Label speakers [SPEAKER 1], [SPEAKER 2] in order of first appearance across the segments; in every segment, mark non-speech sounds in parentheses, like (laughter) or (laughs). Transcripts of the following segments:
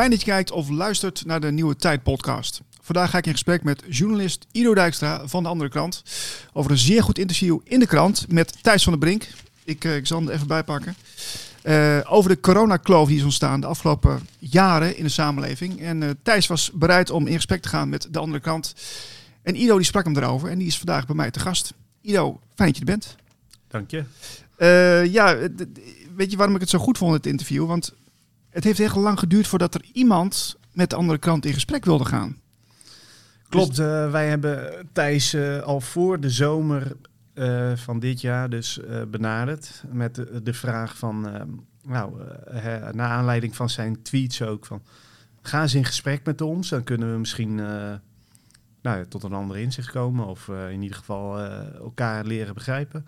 [SPEAKER 1] Fijn dat je kijkt of luistert naar de Nieuwe Tijd podcast. Vandaag ga ik in gesprek met journalist Ido Dijkstra van de Andere Krant over een zeer goed interview in de krant met Thijs van der Brink. Ik, eh, ik zal hem er even bij pakken. Eh, over de coronakloof die is ontstaan de afgelopen jaren in de samenleving. En eh, Thijs was bereid om in gesprek te gaan met de andere kant. En Ido die sprak hem erover en die is vandaag bij mij te gast. Ido, fijn dat je er bent.
[SPEAKER 2] Dank je.
[SPEAKER 1] Ja, weet je waarom ik het zo goed vond, het interview? Want het heeft heel lang geduurd voordat er iemand met de andere kant in gesprek wilde gaan.
[SPEAKER 2] Klopt, eh, wij hebben Thijs eh, al voor de zomer eh, van dit jaar dus benaderd met de, vraag van, nou, hè, naar aanleiding van zijn tweets ook van, ga eens in gesprek met ons, dan kunnen we misschien nou, tot een ander inzicht komen of in ieder geval elkaar leren begrijpen.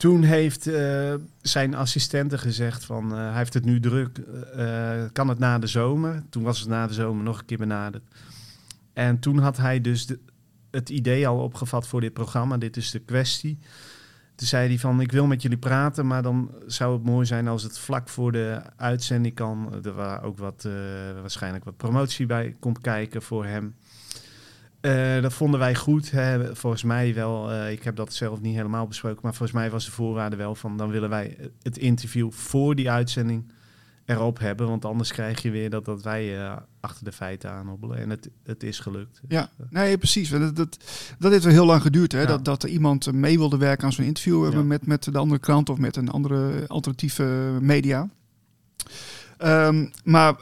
[SPEAKER 2] Toen heeft eh, zijn assistente gezegd van, eh, hij heeft het nu druk, eh, kan het na de zomer? Toen was het na de zomer nog een keer benaderd. En toen had hij dus de- het idee al opgevat voor dit programma. Dit is de kwestie. Toen zei hij van, ik wil met jullie praten, maar dan zou het mooi zijn als het vlak voor de uitzending kan. Er waar ook wat, waarschijnlijk wat promotie bij komt kijken voor hem. Eh, dat vonden wij goed. Hè. Volgens mij wel, eh, ik heb dat zelf niet helemaal besproken, maar volgens mij was de voorwaarde wel van, dan willen wij het interview voor die uitzending erop hebben. Want anders krijg je weer dat, dat wij eh, achter de feiten aanhobbelen. En het, het is gelukt.
[SPEAKER 1] Ja, nee, precies. Dat, dat, dat heeft wel heel lang geduurd. Hè?
[SPEAKER 2] Ja.
[SPEAKER 1] Dat, dat er iemand mee wilde werken aan zo'n interview
[SPEAKER 2] Ja.
[SPEAKER 1] met, met de andere krant of met een andere alternatieve media. Ehm, maar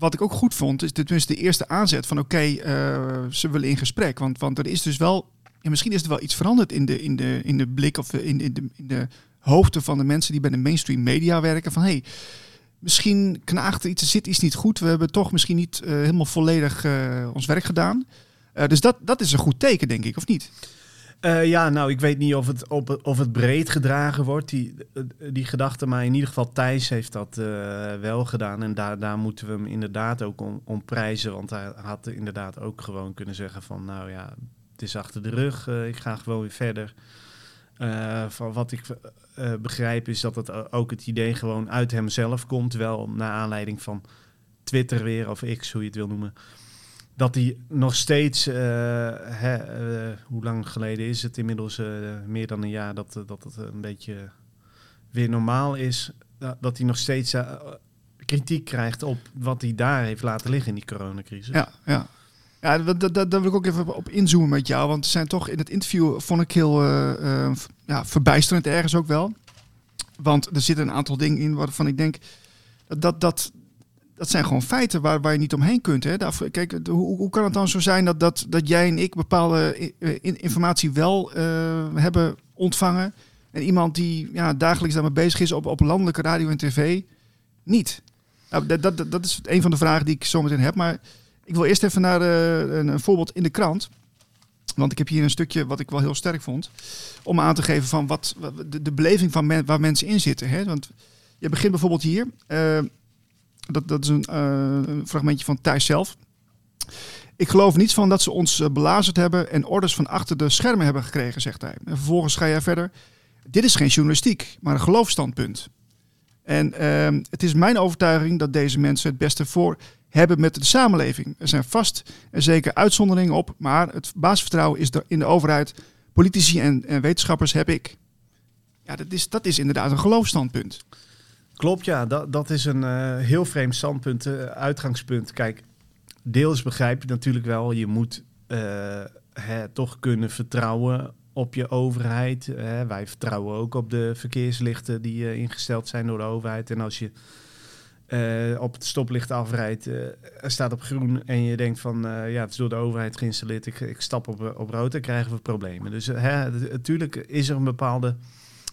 [SPEAKER 1] wat ik ook goed vond, is tenminste de eerste aanzet van oké, eh, ze willen in gesprek. Want, want er is dus wel, ja, misschien is er wel iets veranderd in de, in de, in de blik of in, de- in, de, in de hoofden van de mensen die bij de mainstream media werken. Van hey, misschien knaagt er iets, er zit iets niet goed. We hebben toch misschien niet eh, helemaal volledig eh, ons werk gedaan. Eh, dus dat, dat is een goed teken, denk ik, of niet?
[SPEAKER 2] Eh, ja, nou, ik weet niet of het, op, of het breed gedragen wordt, die, eh, die gedachte. Maar in ieder geval, Thijs heeft dat eh, wel gedaan. En daar, daar moeten we hem inderdaad ook om, prijzen. Want hij had inderdaad ook gewoon kunnen zeggen van... nou ja, het is achter de rug, ik ga gewoon weer verder. Van wat ik begrijp is dat het ook het idee gewoon uit hemzelf komt. Wel naar aanleiding van Twitter weer, of X, hoe je het wil noemen dat hij nog steeds, eh, hè, eh, hoe lang geleden is het inmiddels, eh, meer dan een jaar, dat, dat het een beetje weer normaal is, dat, hij nog steeds kritiek krijgt op wat hij daar heeft laten liggen in die coronacrisis.
[SPEAKER 1] Ja, ja. Ja, daar wil ik ook even op inzoomen met jou. Want er zijn toch in het interview, vond ik heel eh, eh, v- ja, verbijsterend ergens ook wel. Want er zitten een aantal dingen in waarvan ik denk, dat, dat, dat, zijn gewoon feiten waar, waar je niet omheen kunt. Hè? Kijk, hoe, hoe kan het dan zo zijn dat, dat, dat jij en ik bepaalde eh, in- informatie wel eh, hebben ontvangen en iemand die ja, dagelijks daarmee bezig is op, op landelijke radio en tv niet? Nou, dat, dat, dat is een van de vragen die ik zo meteen heb. Maar ik wil eerst even naar eh, een, voorbeeld in de krant. Want ik heb hier een stukje wat ik wel heel sterk vond. Om aan te geven van wat, de, de beleving van waar mensen in zitten. Hè? Want je begint bijvoorbeeld hier. Dat, dat is een, eh, een fragmentje van Thijs zelf. Ik geloof niets van dat ze ons eh, belazerd hebben en orders van achter de schermen hebben gekregen, zegt hij. En vervolgens ga jij verder. Dit is geen journalistiek, maar een geloofstandpunt. En ehm, het is mijn overtuiging dat deze mensen het beste voor hebben met de samenleving. Er zijn vast en zeker uitzonderingen op, maar het basisvertrouwen is er in de overheid, politici en, en wetenschappers heb ik. Ja, dat is, dat is inderdaad een geloofstandpunt.
[SPEAKER 2] Klopt, ja. Dat, dat is een eh, heel vreemd standpunt, eh, uitgangspunt. Kijk, deels begrijp je natuurlijk wel, je moet eh, hè, toch kunnen vertrouwen op je overheid. Hè. Wij vertrouwen ook op de verkeerslichten die ingesteld zijn door de overheid. En als je op het stoplicht afrijdt, staat op groen en je denkt van, ja, het is door de overheid geïnstalleerd, ik, ik stap op, op rood, dan krijgen we problemen. Dus hè, natuurlijk is er een bepaalde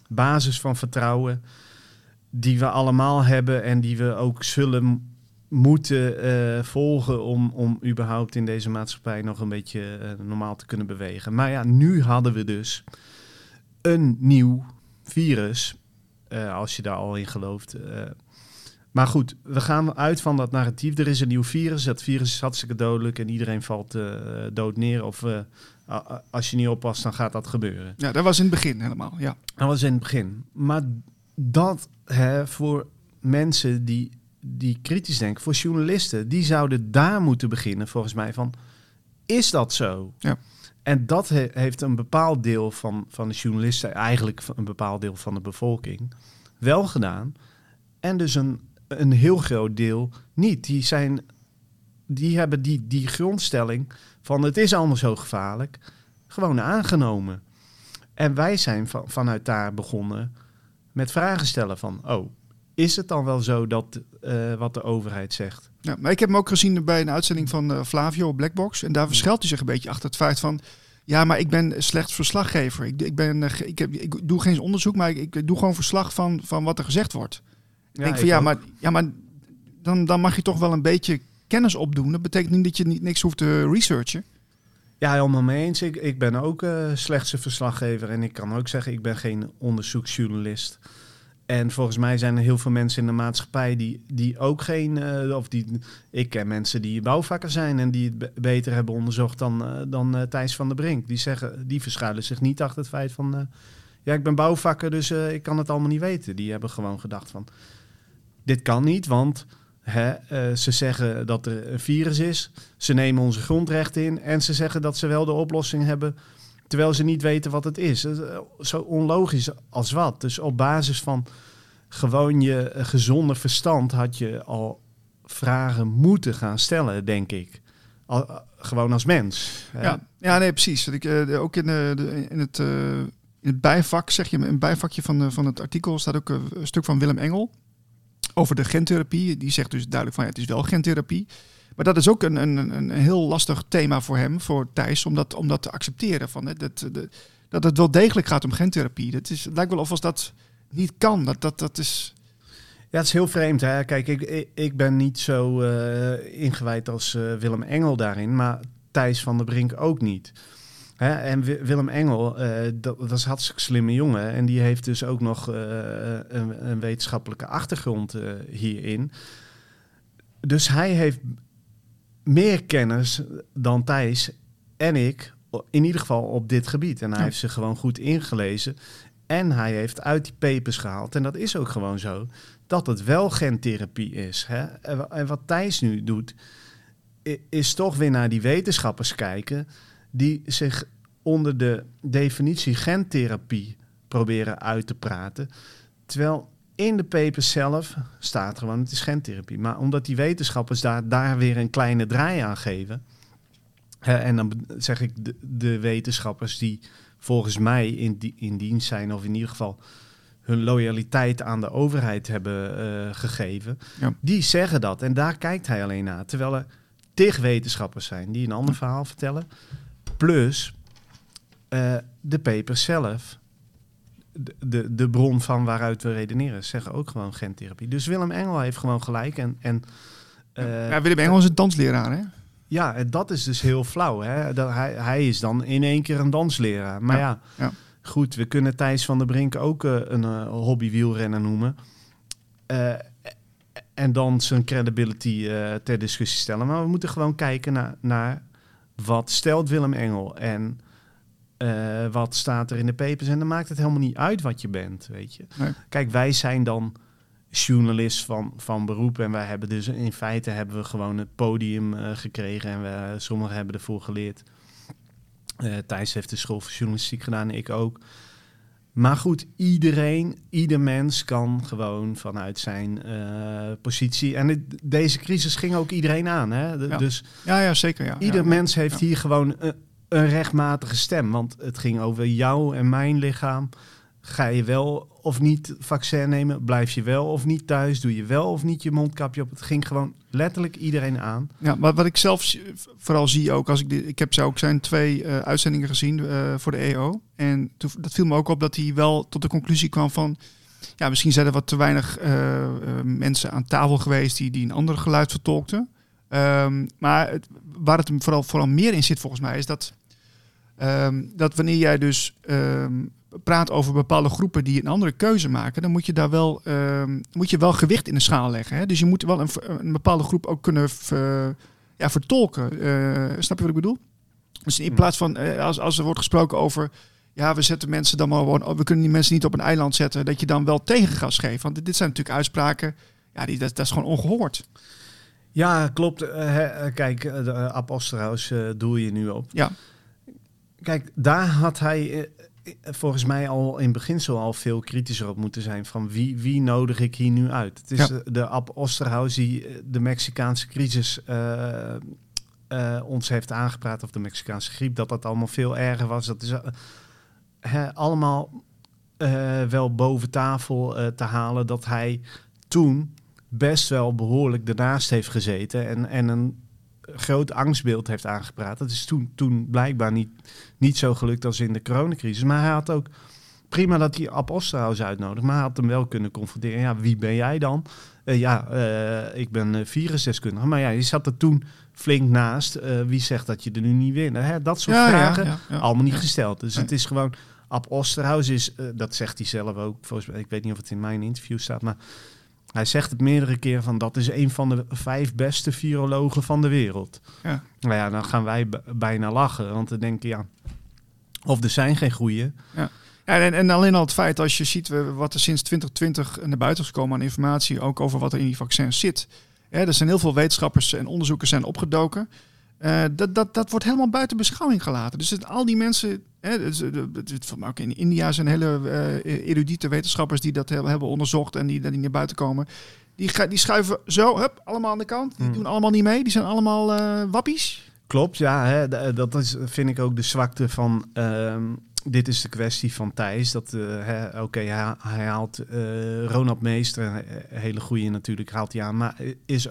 [SPEAKER 2] basis van vertrouwen die we allemaal hebben en die we ook zullen moeten eh, volgen om, om überhaupt in deze maatschappij nog een beetje eh, normaal te kunnen bewegen. Maar ja, nu hadden we dus een nieuw virus, eh, als je daar al in gelooft. maar goed, we gaan uit van dat narratief. Er is een nieuw virus, dat virus is hartstikke dodelijk en iedereen valt dood neer. Of als je niet oppast, dan gaat dat gebeuren.
[SPEAKER 1] Ja, dat was in het begin helemaal. Ja.
[SPEAKER 2] Dat was in het begin. Maar dat hè, voor mensen die, die kritisch denken, voor journalisten, die zouden daar moeten beginnen, volgens mij, van is dat zo?
[SPEAKER 1] Ja.
[SPEAKER 2] En dat he- heeft een bepaald deel van, van de journalisten, eigenlijk een bepaald deel van de bevolking, wel gedaan. En dus een, een heel groot deel niet. Die, zijn, die hebben die, die grondstelling van het is allemaal zo gevaarlijk, gewoon aangenomen. En wij zijn van, vanuit daar begonnen met vragen stellen van, oh, is het dan wel zo dat eh, wat de overheid zegt?
[SPEAKER 1] Ja, maar ik heb hem ook gezien bij een uitzending van eh, Flavio op Blackbox. En daar verschuilt hij zich een beetje achter het feit van... Ja, maar ik ben slechts verslaggever. Ik, ik, ben, eh, ik, heb, ik doe geen onderzoek, maar ik, ik doe gewoon verslag van, van wat er gezegd wordt. ik denk van ja,
[SPEAKER 2] ook.
[SPEAKER 1] maar, ja, maar dan, dan mag je toch wel een beetje kennis opdoen. Dat betekent niet dat je niet, niks hoeft te researchen.
[SPEAKER 2] Ja, helemaal mee eens. Ik, ben ook een verslaggever en ik kan ook zeggen, ik ben geen onderzoeksjournalist. En volgens mij zijn er heel veel mensen in de maatschappij die, die ook geen, eh, of die, ik ken mensen die bouwvakker zijn en die het be- beter hebben onderzocht dan, eh, dan Thijs van der Brink. Die zeggen, die verschuilen zich niet achter het feit van, ja, ik ben bouwvakker, dus ik kan het allemaal niet weten. Die hebben gewoon gedacht van, dit kan niet, want eh, ze zeggen dat er een virus is. Ze nemen onze grondrechten in en ze zeggen dat ze wel de oplossing hebben, terwijl ze niet weten wat het is. Eh, Zo onlogisch als wat. Dus op basis van gewoon je eh, gezonde verstand had je al vragen moeten gaan stellen, denk ik. Gewoon als mens.
[SPEAKER 1] Ja, ja nee, precies. Ik, ook in, de, in, het, in het bijvak, zeg je, het bijvakje van, van het artikel staat ook een stuk van Willem Engel over de gentherapie. Die zegt dus duidelijk van ja, het is wel gentherapie. Maar dat is ook een, een, een heel lastig thema voor hem, voor Thijs, om dat, te accepteren. Van, hè, dat, de, dat het wel degelijk gaat om gentherapie. Dat is, het lijkt wel of als dat niet kan. Dat, dat, dat is,
[SPEAKER 2] Ja, het is heel vreemd. Hè? Kijk, ik, ik, ben niet zo eh, ingewijd als eh, Willem Engel daarin, maar Thijs van der Brink ook niet. Hè? En Wi- Willem Engel, eh, dat, dat is een hartstikke slimme jongen. En die heeft dus ook nog eh, een, een wetenschappelijke achtergrond eh, hierin. Dus hij heeft meer kennis dan Thijs en ik, in ieder geval op dit gebied. En hij
[SPEAKER 1] Ja.
[SPEAKER 2] heeft zich gewoon goed ingelezen. En hij heeft uit die papers gehaald, en dat is ook gewoon zo, dat het wel gentherapie is. Hè? En wa- En wat Thijs nu doet, is toch weer naar die wetenschappers kijken die zich onder de definitie gentherapie proberen uit te praten. Terwijl in de papers zelf staat gewoon het is gentherapie. Maar omdat die wetenschappers daar, daar weer een kleine draai aan geven. en dan zeg ik de, de wetenschappers die volgens mij in, die, in dienst zijn, of in ieder geval hun loyaliteit aan de overheid hebben eh, gegeven,
[SPEAKER 1] Ja.
[SPEAKER 2] die zeggen dat. En daar kijkt hij alleen naar. Terwijl er tig wetenschappers zijn die een ander verhaal vertellen. Plus eh, de papers zelf, de, de, de bron van waaruit we redeneren, zeggen ook gewoon gentherapie. Dus Willem Engel heeft gewoon gelijk. En, en, eh,
[SPEAKER 1] ja, Willem Engel is een dansleraar, hè?
[SPEAKER 2] ja, en dat is dus heel flauw. Hè? Dat hij, hij is dan in één keer een dansleraar. Maar ja,
[SPEAKER 1] Ja, ja.
[SPEAKER 2] goed, we kunnen Thijs van der Brink ook eh, een eh, hobby wielrenner noemen. En dan zijn credibility ter discussie stellen. Maar we moeten gewoon kijken naar, naar wat stelt Willem Engel en eh, wat staat er in de papers. En dan maakt het helemaal niet uit wat je bent, weet je.
[SPEAKER 1] Nee.
[SPEAKER 2] Kijk, wij zijn dan journalist van, van beroep. En wij hebben dus in feite hebben we gewoon het podium eh, gekregen. En we, sommigen hebben ervoor geleerd. Eh Thijs heeft de school voor journalistiek gedaan, ik ook. Maar goed, iedereen, ieder mens kan gewoon vanuit zijn eh, positie. En deze crisis ging ook iedereen aan. Hè? De-
[SPEAKER 1] Ja.
[SPEAKER 2] Dus
[SPEAKER 1] Ja, ja zeker. Ja.
[SPEAKER 2] ieder
[SPEAKER 1] ja.
[SPEAKER 2] mens heeft hier gewoon een, een rechtmatige stem. Want het ging over jou en mijn lichaam. Ga je wel of niet vaccin nemen? Blijf je wel of niet thuis? Doe je wel of niet je mondkapje op? Het ging gewoon letterlijk iedereen aan.
[SPEAKER 1] Ja, maar wat ik zelf vooral zie ook als ik ik heb zo ook zijn twee eh, uitzendingen gezien eh, voor de EO en toen, dat viel me ook op dat hij wel tot de conclusie kwam van ja misschien zijn er wat te weinig eh, mensen aan tafel geweest die, die een ander geluid vertolkten. Ehm, maar waar het vooral, vooral meer in zit volgens mij is dat ehm, dat wanneer jij dus ehm, praat over bepaalde groepen die een andere keuze maken, dan moet je daar wel, ehm, moet je wel gewicht in de schaal leggen. Hè? Dus je moet wel een, een bepaalde groep ook kunnen ver- ja, vertolken. Eh, snap je wat ik bedoel? Dus in
[SPEAKER 2] Hmm.
[SPEAKER 1] plaats van eh, als, als er wordt gesproken over. Ja, we zetten mensen dan maar gewoon. We kunnen die mensen niet op een eiland zetten. Dat je dan wel tegengas geeft. Want dit, zijn natuurlijk uitspraken. ja, die, dat, dat is gewoon ongehoord.
[SPEAKER 2] Ja, klopt. Eh, kijk, de Ab Osterhaus eh, doel je nu op.
[SPEAKER 1] Ja.
[SPEAKER 2] Kijk, daar had hij volgens mij al in beginsel al veel kritischer op moeten zijn. Van wie, wie nodig ik hier nu uit? Het is
[SPEAKER 1] Ja.
[SPEAKER 2] eh, de Ab Osterhaus die eh, de Mexicaanse crisis eh, ons heeft aangepraat. Of de Mexicaanse griep, dat dat allemaal veel erger was. Dat is allemaal wel boven tafel te halen. Dat hij toen best wel behoorlijk ernaast heeft gezeten. En, en een groot angstbeeld heeft aangepraat. Dat is toen, toen blijkbaar niet, niet zo gelukt als in de coronacrisis. Maar hij had ook prima dat hij Ab Osterhaus uitnodigt. Maar hij had hem wel kunnen confronteren. Ja, wie ben jij dan? Eh, ja, eh, ik ben eh, virusdeskundige. Maar ja, je zat er toen flink naast. Wie zegt dat je er nu niet wint? Hè? Dat soort vragen
[SPEAKER 1] ja, ja.
[SPEAKER 2] allemaal niet gesteld. Dus
[SPEAKER 1] Nee.
[SPEAKER 2] het is gewoon... Ab Osterhaus is, dat zegt hij zelf ook, volgens mij, ik weet niet of het in mijn interview staat, maar hij zegt het meerdere keren van dat is een van de vijf beste virologen van de wereld.
[SPEAKER 1] Ja.
[SPEAKER 2] Nou ja, dan gaan wij bijna lachen, want dan denken ja, of er zijn geen goeie.
[SPEAKER 1] Ja, en, en alleen al het feit als je ziet eh, wat er sinds 2020 naar buiten is gekomen aan informatie, ook over wat er in die vaccins zit. Er zijn heel veel wetenschappers en onderzoekers zijn opgedoken. Eh, dat, dat, dat wordt helemaal buiten beschouwing gelaten. Dus het, al die mensen, hè, het- het- ook in India zijn hele eh erudite wetenschappers die dat hebben onderzocht en die, die naar buiten komen. Die, die schuiven zo, hup, allemaal aan de kant. Die
[SPEAKER 2] Hmm.
[SPEAKER 1] doen allemaal niet mee. Die zijn allemaal eh, wappies.
[SPEAKER 2] Klopt, ja, hè, dat is, vind ik ook de zwakte van. ehm, dit is de kwestie van Thijs. Dat, oké, hij, hij haalt Ronald Meester, hele goede natuurlijk, haalt hij aan. Maar is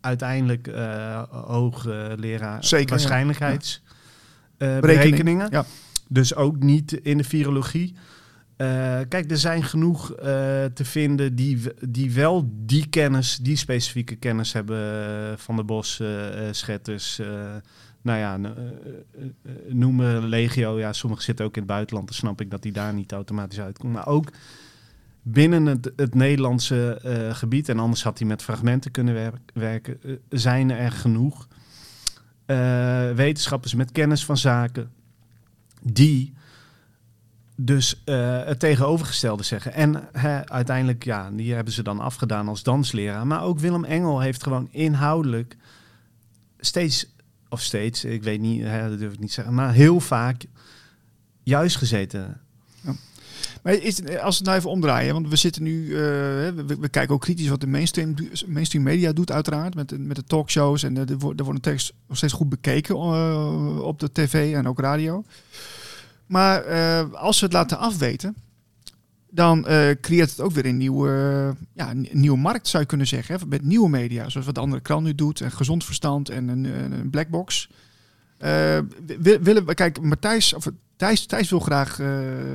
[SPEAKER 2] uiteindelijk eh hoogleraar
[SPEAKER 1] Zeker, ja.
[SPEAKER 2] waarschijnheidsberekeningen.
[SPEAKER 1] Berekening, ja.
[SPEAKER 2] Dus ook niet in de virologie. Eh, kijk, er zijn genoeg eh, te vinden die, die wel die kennis, die specifieke kennis hebben eh, van de bos, eh, eh, schetters. eh, nou ja, eh, eh, eh, noemen legio. Ja, sommigen zitten ook in het buitenland. Dan snap ik dat die daar niet automatisch uitkomt. Maar ook binnen het, het Nederlandse eh, gebied, en anders had hij met fragmenten kunnen wer- werken, eh, zijn er genoeg eh, wetenschappers met kennis van zaken die dus het tegenovergestelde zeggen. En uiteindelijk, ja, die hebben ze dan afgedaan als dansleraar. Maar ook Willem Engel heeft gewoon inhoudelijk steeds, of steeds, ik weet niet, dat durf ik niet zeggen, maar heel vaak juist gezeten.
[SPEAKER 1] Maar is, het- als we het nou even omdraaien, want we zitten nu, eh, we, we kijken ook kritisch wat de mainstream, mainstream media doet uiteraard, met, met de talkshows en er wordt een tekst nog steeds goed bekeken eh, op de tv en ook radio. Maar eh, als we het laten afweten, dan eh, creëert het ook weer een nieuwe, eh, ja, een nieuwe markt zou je kunnen zeggen, hè, met nieuwe media, zoals wat de andere krant nu doet, en gezond verstand en een, een blackbox. Eh, wi- willen we, kijk, Matthijs, of Thijs, Thijs wil graag eh,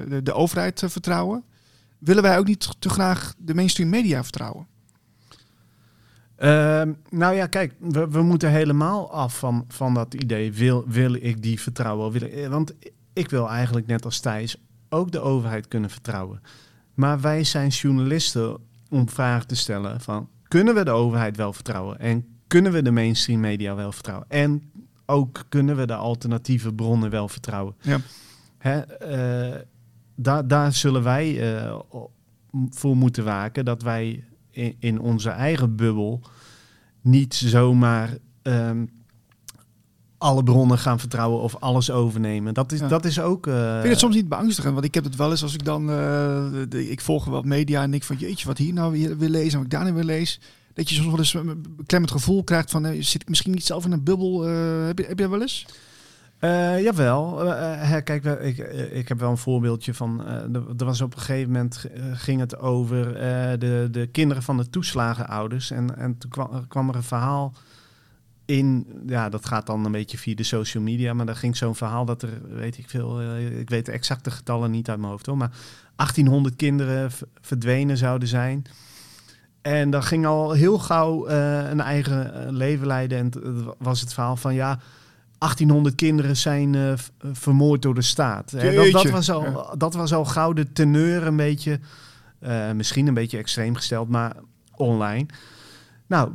[SPEAKER 1] de, de overheid eh, vertrouwen. Willen wij ook niet te graag de mainstream media vertrouwen?
[SPEAKER 2] Ehm, nou ja, kijk, we, moeten helemaal af van, van dat idee. Wil, wil ik die vertrouwen? Wil eh, want ik wil eigenlijk net als Thijs ook de overheid kunnen vertrouwen. Maar wij zijn journalisten om vragen te stellen van... kunnen we de overheid wel vertrouwen? En kunnen we de mainstream media wel vertrouwen? En ook kunnen we de alternatieve bronnen wel vertrouwen?
[SPEAKER 1] Ja.
[SPEAKER 2] Hè, eh, daar, daar zullen wij eh, voor moeten waken dat wij in, in onze eigen bubbel niet zomaar ehm, alle bronnen gaan vertrouwen of alles overnemen. Dat is,
[SPEAKER 1] Ja.
[SPEAKER 2] dat is ook. eh,
[SPEAKER 1] Ik vind het soms niet beangstigend, want ik heb het wel eens als ik dan, eh, de, ik volg wat media en ik van jeetje, wat hier nou weer, weer lees en wat ik daar nou weer lees. Dat je soms wel eens een beklemmend gevoel krijgt van, eh, zit ik misschien niet zelf in een bubbel? eh, heb, je, heb je wel eens?
[SPEAKER 2] Eh, jawel. Eh, kijk, ik, ik heb wel een voorbeeldje van. er, was op een gegeven moment ging het over de, de kinderen van de toeslagenouders. En, en toen kwam, kwam er een verhaal in. Ja, dat gaat dan een beetje via de social media. Maar daar ging zo'n verhaal dat er, weet ik veel. ik weet de exacte getallen niet uit mijn hoofd hoor. Maar 1800 kinderen verdwenen zouden zijn. En dat ging al heel gauw eh, een eigen eh, leven leiden. En het was het verhaal van ja. 1800 kinderen zijn eh, vermoord door de staat. Hè, dat, dat, was al, dat was al gauw de teneur een beetje, misschien een beetje extreem gesteld, maar online. Nou,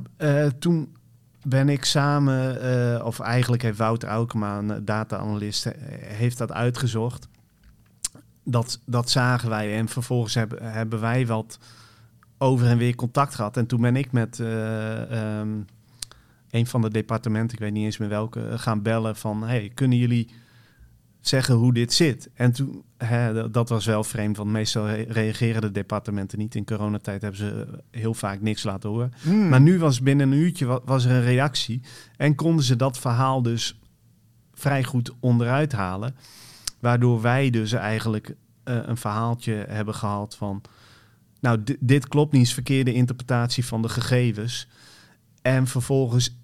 [SPEAKER 2] toen ben ik samen, of eigenlijk heeft Wouter Aukema, een data-analyst, heeft dat uitgezocht. Dat, dat zagen wij en vervolgens hebben, hebben wij wat over en weer contact gehad. En toen ben ik met eh, ehm, een van de departementen, ik weet niet eens meer welke, eh, gaan bellen van... Hey, kunnen jullie zeggen hoe dit zit? En toen, hè, dat was wel vreemd, want meestal re- reageren de departementen niet. In coronatijd hebben ze heel vaak niks laten horen.
[SPEAKER 1] Hmm.
[SPEAKER 2] Maar nu was binnen een uurtje wa- was er een reactie. En konden ze dat verhaal dus vrij goed onderuit halen. Waardoor wij dus eigenlijk eh, een verhaaltje hebben gehad van... Nou, di- dit klopt niet, is verkeerde interpretatie van de gegevens. En vervolgens...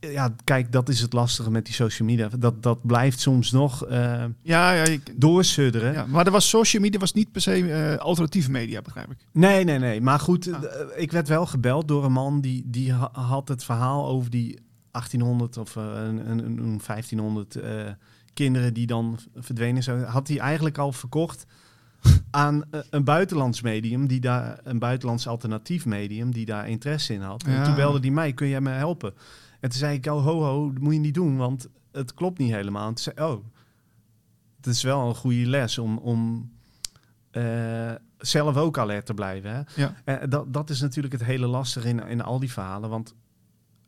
[SPEAKER 2] Ja, kijk, dat is het lastige met die social media. Dat, dat blijft soms nog eh
[SPEAKER 1] Ja, ja, ik-
[SPEAKER 2] doorsudderen.
[SPEAKER 1] ja, maar er was social media was niet per se eh, alternatieve media, begrijp ik.
[SPEAKER 2] Nee, nee, nee. Maar goed,
[SPEAKER 1] Ah.
[SPEAKER 2] eh, ik werd wel gebeld door een man die, die ha- had het verhaal over die 1800 of een, een, een 1500 eh, kinderen die dan verdwenen zijn. Had hij eigenlijk al verkocht aan eh, een buitenlands medium, die daar, een buitenlands alternatief medium, die daar interesse in had. En toen belde hij mij, kun jij me helpen? En toen zei ik, oh, ho, ho, dat moet je niet doen, want het klopt niet helemaal. En toen zei oh, het is wel een goede les om, om eh, zelf ook alert te blijven. Hè?
[SPEAKER 1] Ja.
[SPEAKER 2] En dat, dat is natuurlijk het hele lastige in, in al die verhalen. Want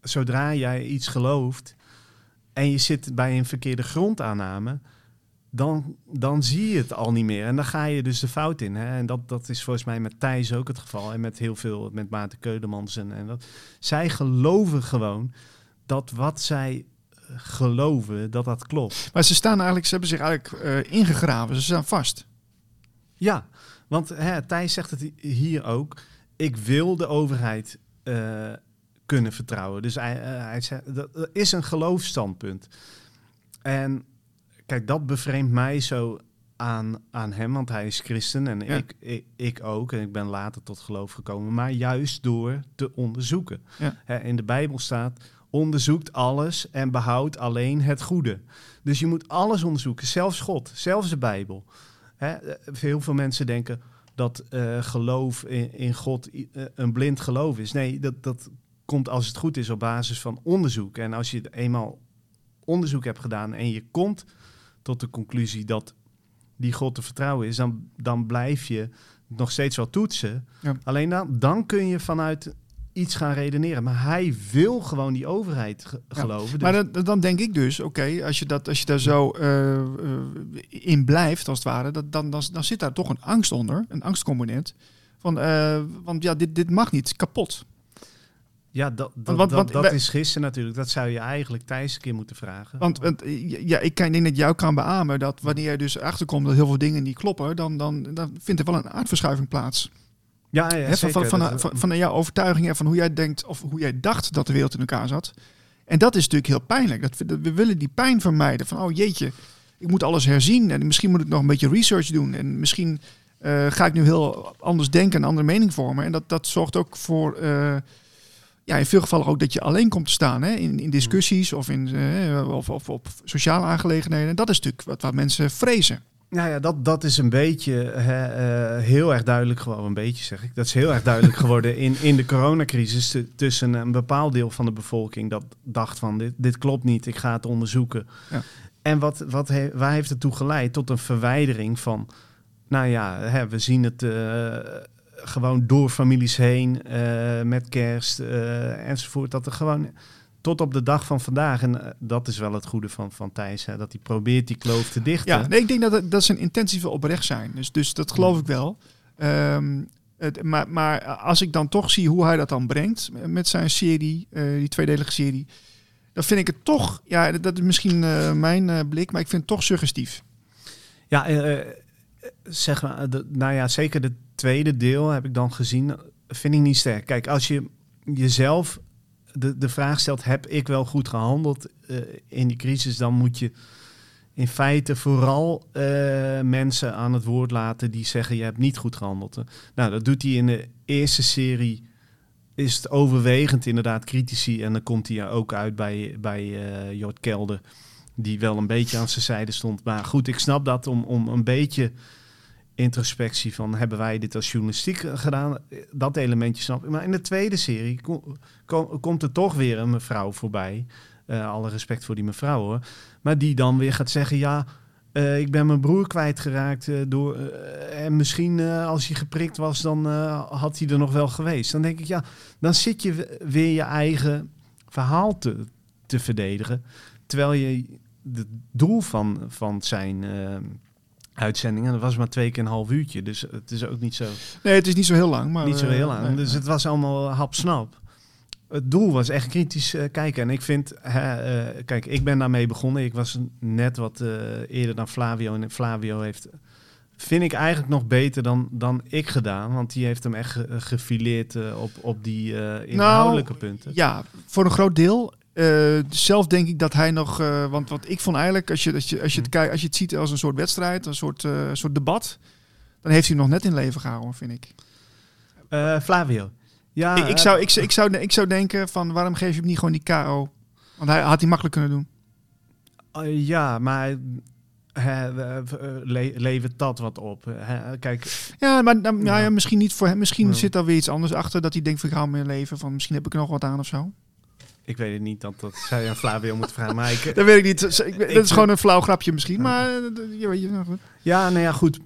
[SPEAKER 2] zodra jij iets gelooft en je zit bij een verkeerde grondaanname, dan, dan zie je het al niet meer. En dan ga je dus de fout in. Hè? En dat, dat is volgens mij met Thijs ook het geval. En met heel veel, met Maarten Keudemans en, en dat. Zij geloven gewoon dat wat zij eh, geloven, dat dat klopt.
[SPEAKER 1] Maar ze staan eigenlijk, ze hebben zich eigenlijk eh, ingegraven. Ze staan vast.
[SPEAKER 2] Ja, want hè, Thijs zegt het hier ook. Ik wil de overheid eh, kunnen vertrouwen. Dus hij, hij zegt, dat dat is een geloofsstandpunt. En kijk, dat bevreemdt mij zo aan, aan hem, want hij is christen en
[SPEAKER 1] Ja.
[SPEAKER 2] ik, ik, ik ook. En ik ben later tot geloof gekomen, maar juist door te onderzoeken.
[SPEAKER 1] Ja.
[SPEAKER 2] In de Bijbel staat, onderzoekt alles en behoudt alleen het goede. Dus je moet alles onderzoeken, zelfs God, zelfs de Bijbel. Hè, eh, heel veel mensen denken dat eh, geloof in, in God eh, een blind geloof is. Nee, dat, dat komt als het goed is op basis van onderzoek. En als je eenmaal onderzoek hebt gedaan en je komt tot de conclusie dat die God te vertrouwen is, dan, dan blijf je nog steeds wel toetsen.
[SPEAKER 1] Ja.
[SPEAKER 2] Alleen dan, dan kun je vanuit iets gaan redeneren. Maar hij wil gewoon die overheid ge-
[SPEAKER 1] Ja.
[SPEAKER 2] geloven. Dus-
[SPEAKER 1] Maar dan, dan denk ik dus, oké, als, je dat- als je daar zo eh, eh, in blijft, als het ware, dat, dan, dan, dan zit daar toch een angst onder, een angstcomponent. Van, eh, want ja, dit, dit mag niet, kapot.
[SPEAKER 2] Ja, dat, dat,
[SPEAKER 1] want-
[SPEAKER 2] dat,
[SPEAKER 1] want
[SPEAKER 2] dat
[SPEAKER 1] wij-
[SPEAKER 2] is gissen natuurlijk. Dat zou je eigenlijk Thijs een keer moeten vragen.
[SPEAKER 1] Want, want eh, ja, ik denk dat jou kan beamen dat wanneer je dus achterkomt dat heel veel dingen niet kloppen, dan, dan, dan vindt er wel een aardverschuiving plaats.
[SPEAKER 2] ja, ja,
[SPEAKER 1] van, van, van,
[SPEAKER 2] Dat-
[SPEAKER 1] van, van jouw overtuiging en van hoe jij denkt of hoe jij dacht dat de wereld in elkaar zat. En dat is natuurlijk heel pijnlijk. Dat, we- dat we willen die pijn vermijden. Van, oh jeetje, ik moet alles herzien. En misschien moet ik nog een beetje research doen. En misschien eh, ga ik nu heel anders denken en een andere mening vormen. En dat, dat zorgt ook voor, eh, ja, in veel gevallen ook dat je alleen komt te staan. Hè? In, in discussies of, in, eh, of, of op sociale aangelegenheden. Dat is natuurlijk wat, wat mensen vrezen.
[SPEAKER 2] Nou ja, dat, dat is een beetje hè, eh, heel erg duidelijk geworden. Een beetje zeg ik. Dat is heel erg duidelijk geworden in, in de coronacrisis. tu- tussen een bepaald deel van de bevolking dat dacht van dit, dit klopt niet, ik ga het onderzoeken.
[SPEAKER 1] Ja.
[SPEAKER 2] En wat, wat he- waar heeft het toe geleid? Tot een verwijdering van, nou ja, hè, we zien het eh, gewoon door families heen eh, met kerst eh, enzovoort. Dat er gewoon tot op de dag van vandaag, en eh, dat is wel het goede van, van Thijs, hè, dat hij probeert die kloof te dichten.
[SPEAKER 1] Ja, nee, ik denk dat, het- dat zijn intenties wel oprecht zijn. Dus, dus dat geloof ik wel. Ehm, het, maar, maar als ik dan toch zie hoe hij dat dan brengt met zijn serie, die tweedelige serie, dan vind ik het toch, ja, dat is misschien mijn blik, maar ik vind het toch suggestief.
[SPEAKER 2] Ja, zeg maar, de, nou ja, zeker de tweede deel heb ik dan gezien, vind ik niet sterk. Kijk, als je jezelf de, de vraag stelt, heb ik wel goed gehandeld eh, in die crisis, dan moet je in feite vooral eh, mensen aan het woord laten die zeggen, je hebt niet goed gehandeld. Nou, dat doet hij in de eerste serie, is het overwegend inderdaad critici en dan komt hij ook uit bij, bij eh Jort Kelder die wel een beetje aan zijn zijde stond. Maar goed, ik snap dat om, om een beetje introspectie van hebben wij dit als journalistiek gedaan? Dat elementje snap ik. Maar in de tweede serie kom- kom- komt er toch weer een mevrouw voorbij. Eh, alle respect voor die mevrouw hoor. Maar die dan weer gaat zeggen, ja, eh, ik ben mijn broer kwijtgeraakt uh, door. Uh, en misschien als hij geprikt was, dan had hij er nog wel geweest. Dan denk ik, ja, dan zit je weer je eigen verhaal te, te verdedigen. Terwijl je het doel van, van zijn uitzendingen, dat was maar twee keer een half uurtje. Dus het is ook niet zo.
[SPEAKER 1] Nee, het is niet zo heel lang. Maar,
[SPEAKER 2] niet zo heel lang. dus het was allemaal hapsnap het doel was echt kritisch uh, kijken. En ik vind, hè, uh, kijk, ik ben daarmee begonnen. Ik was net wat uh, eerder dan Flavio. En Flavio heeft, vind ik eigenlijk nog beter dan, dan ik gedaan. Want die heeft hem echt gefileerd op, op die inhoudelijke
[SPEAKER 1] nou,
[SPEAKER 2] punten.
[SPEAKER 1] Ja, voor een groot deel. Zelf denk ik dat hij nog, want wat ik vond eigenlijk, als je, als je, als je, het, kijkt, als je het ziet als een soort wedstrijd, een soort, soort debat, dan heeft hij nog net in leven gehouden, vind ik.
[SPEAKER 2] Flavio.
[SPEAKER 1] Ja, ik, ik, zou, ik, ik, zou, ik zou denken van waarom geef je hem niet gewoon die KO? Want hij had hij makkelijk kunnen doen.
[SPEAKER 2] Uh, ja, maar le levert dat wat op? kijk.
[SPEAKER 1] Ja, maar nou, ja. ja. misschien niet voor hem. Misschien zit er weer iets anders achter dat hij denkt van ik hou mijn leven van misschien heb ik er nog wat aan of zo.
[SPEAKER 2] Ik weet het niet, dat, dat zou je aan Flavio moeten vragen. Maar ik, (laughs)
[SPEAKER 1] dat weet ik niet. Ik, dat is gewoon een flauw grapje misschien, maar je weet je goed.
[SPEAKER 2] Ja, nou ja, goed.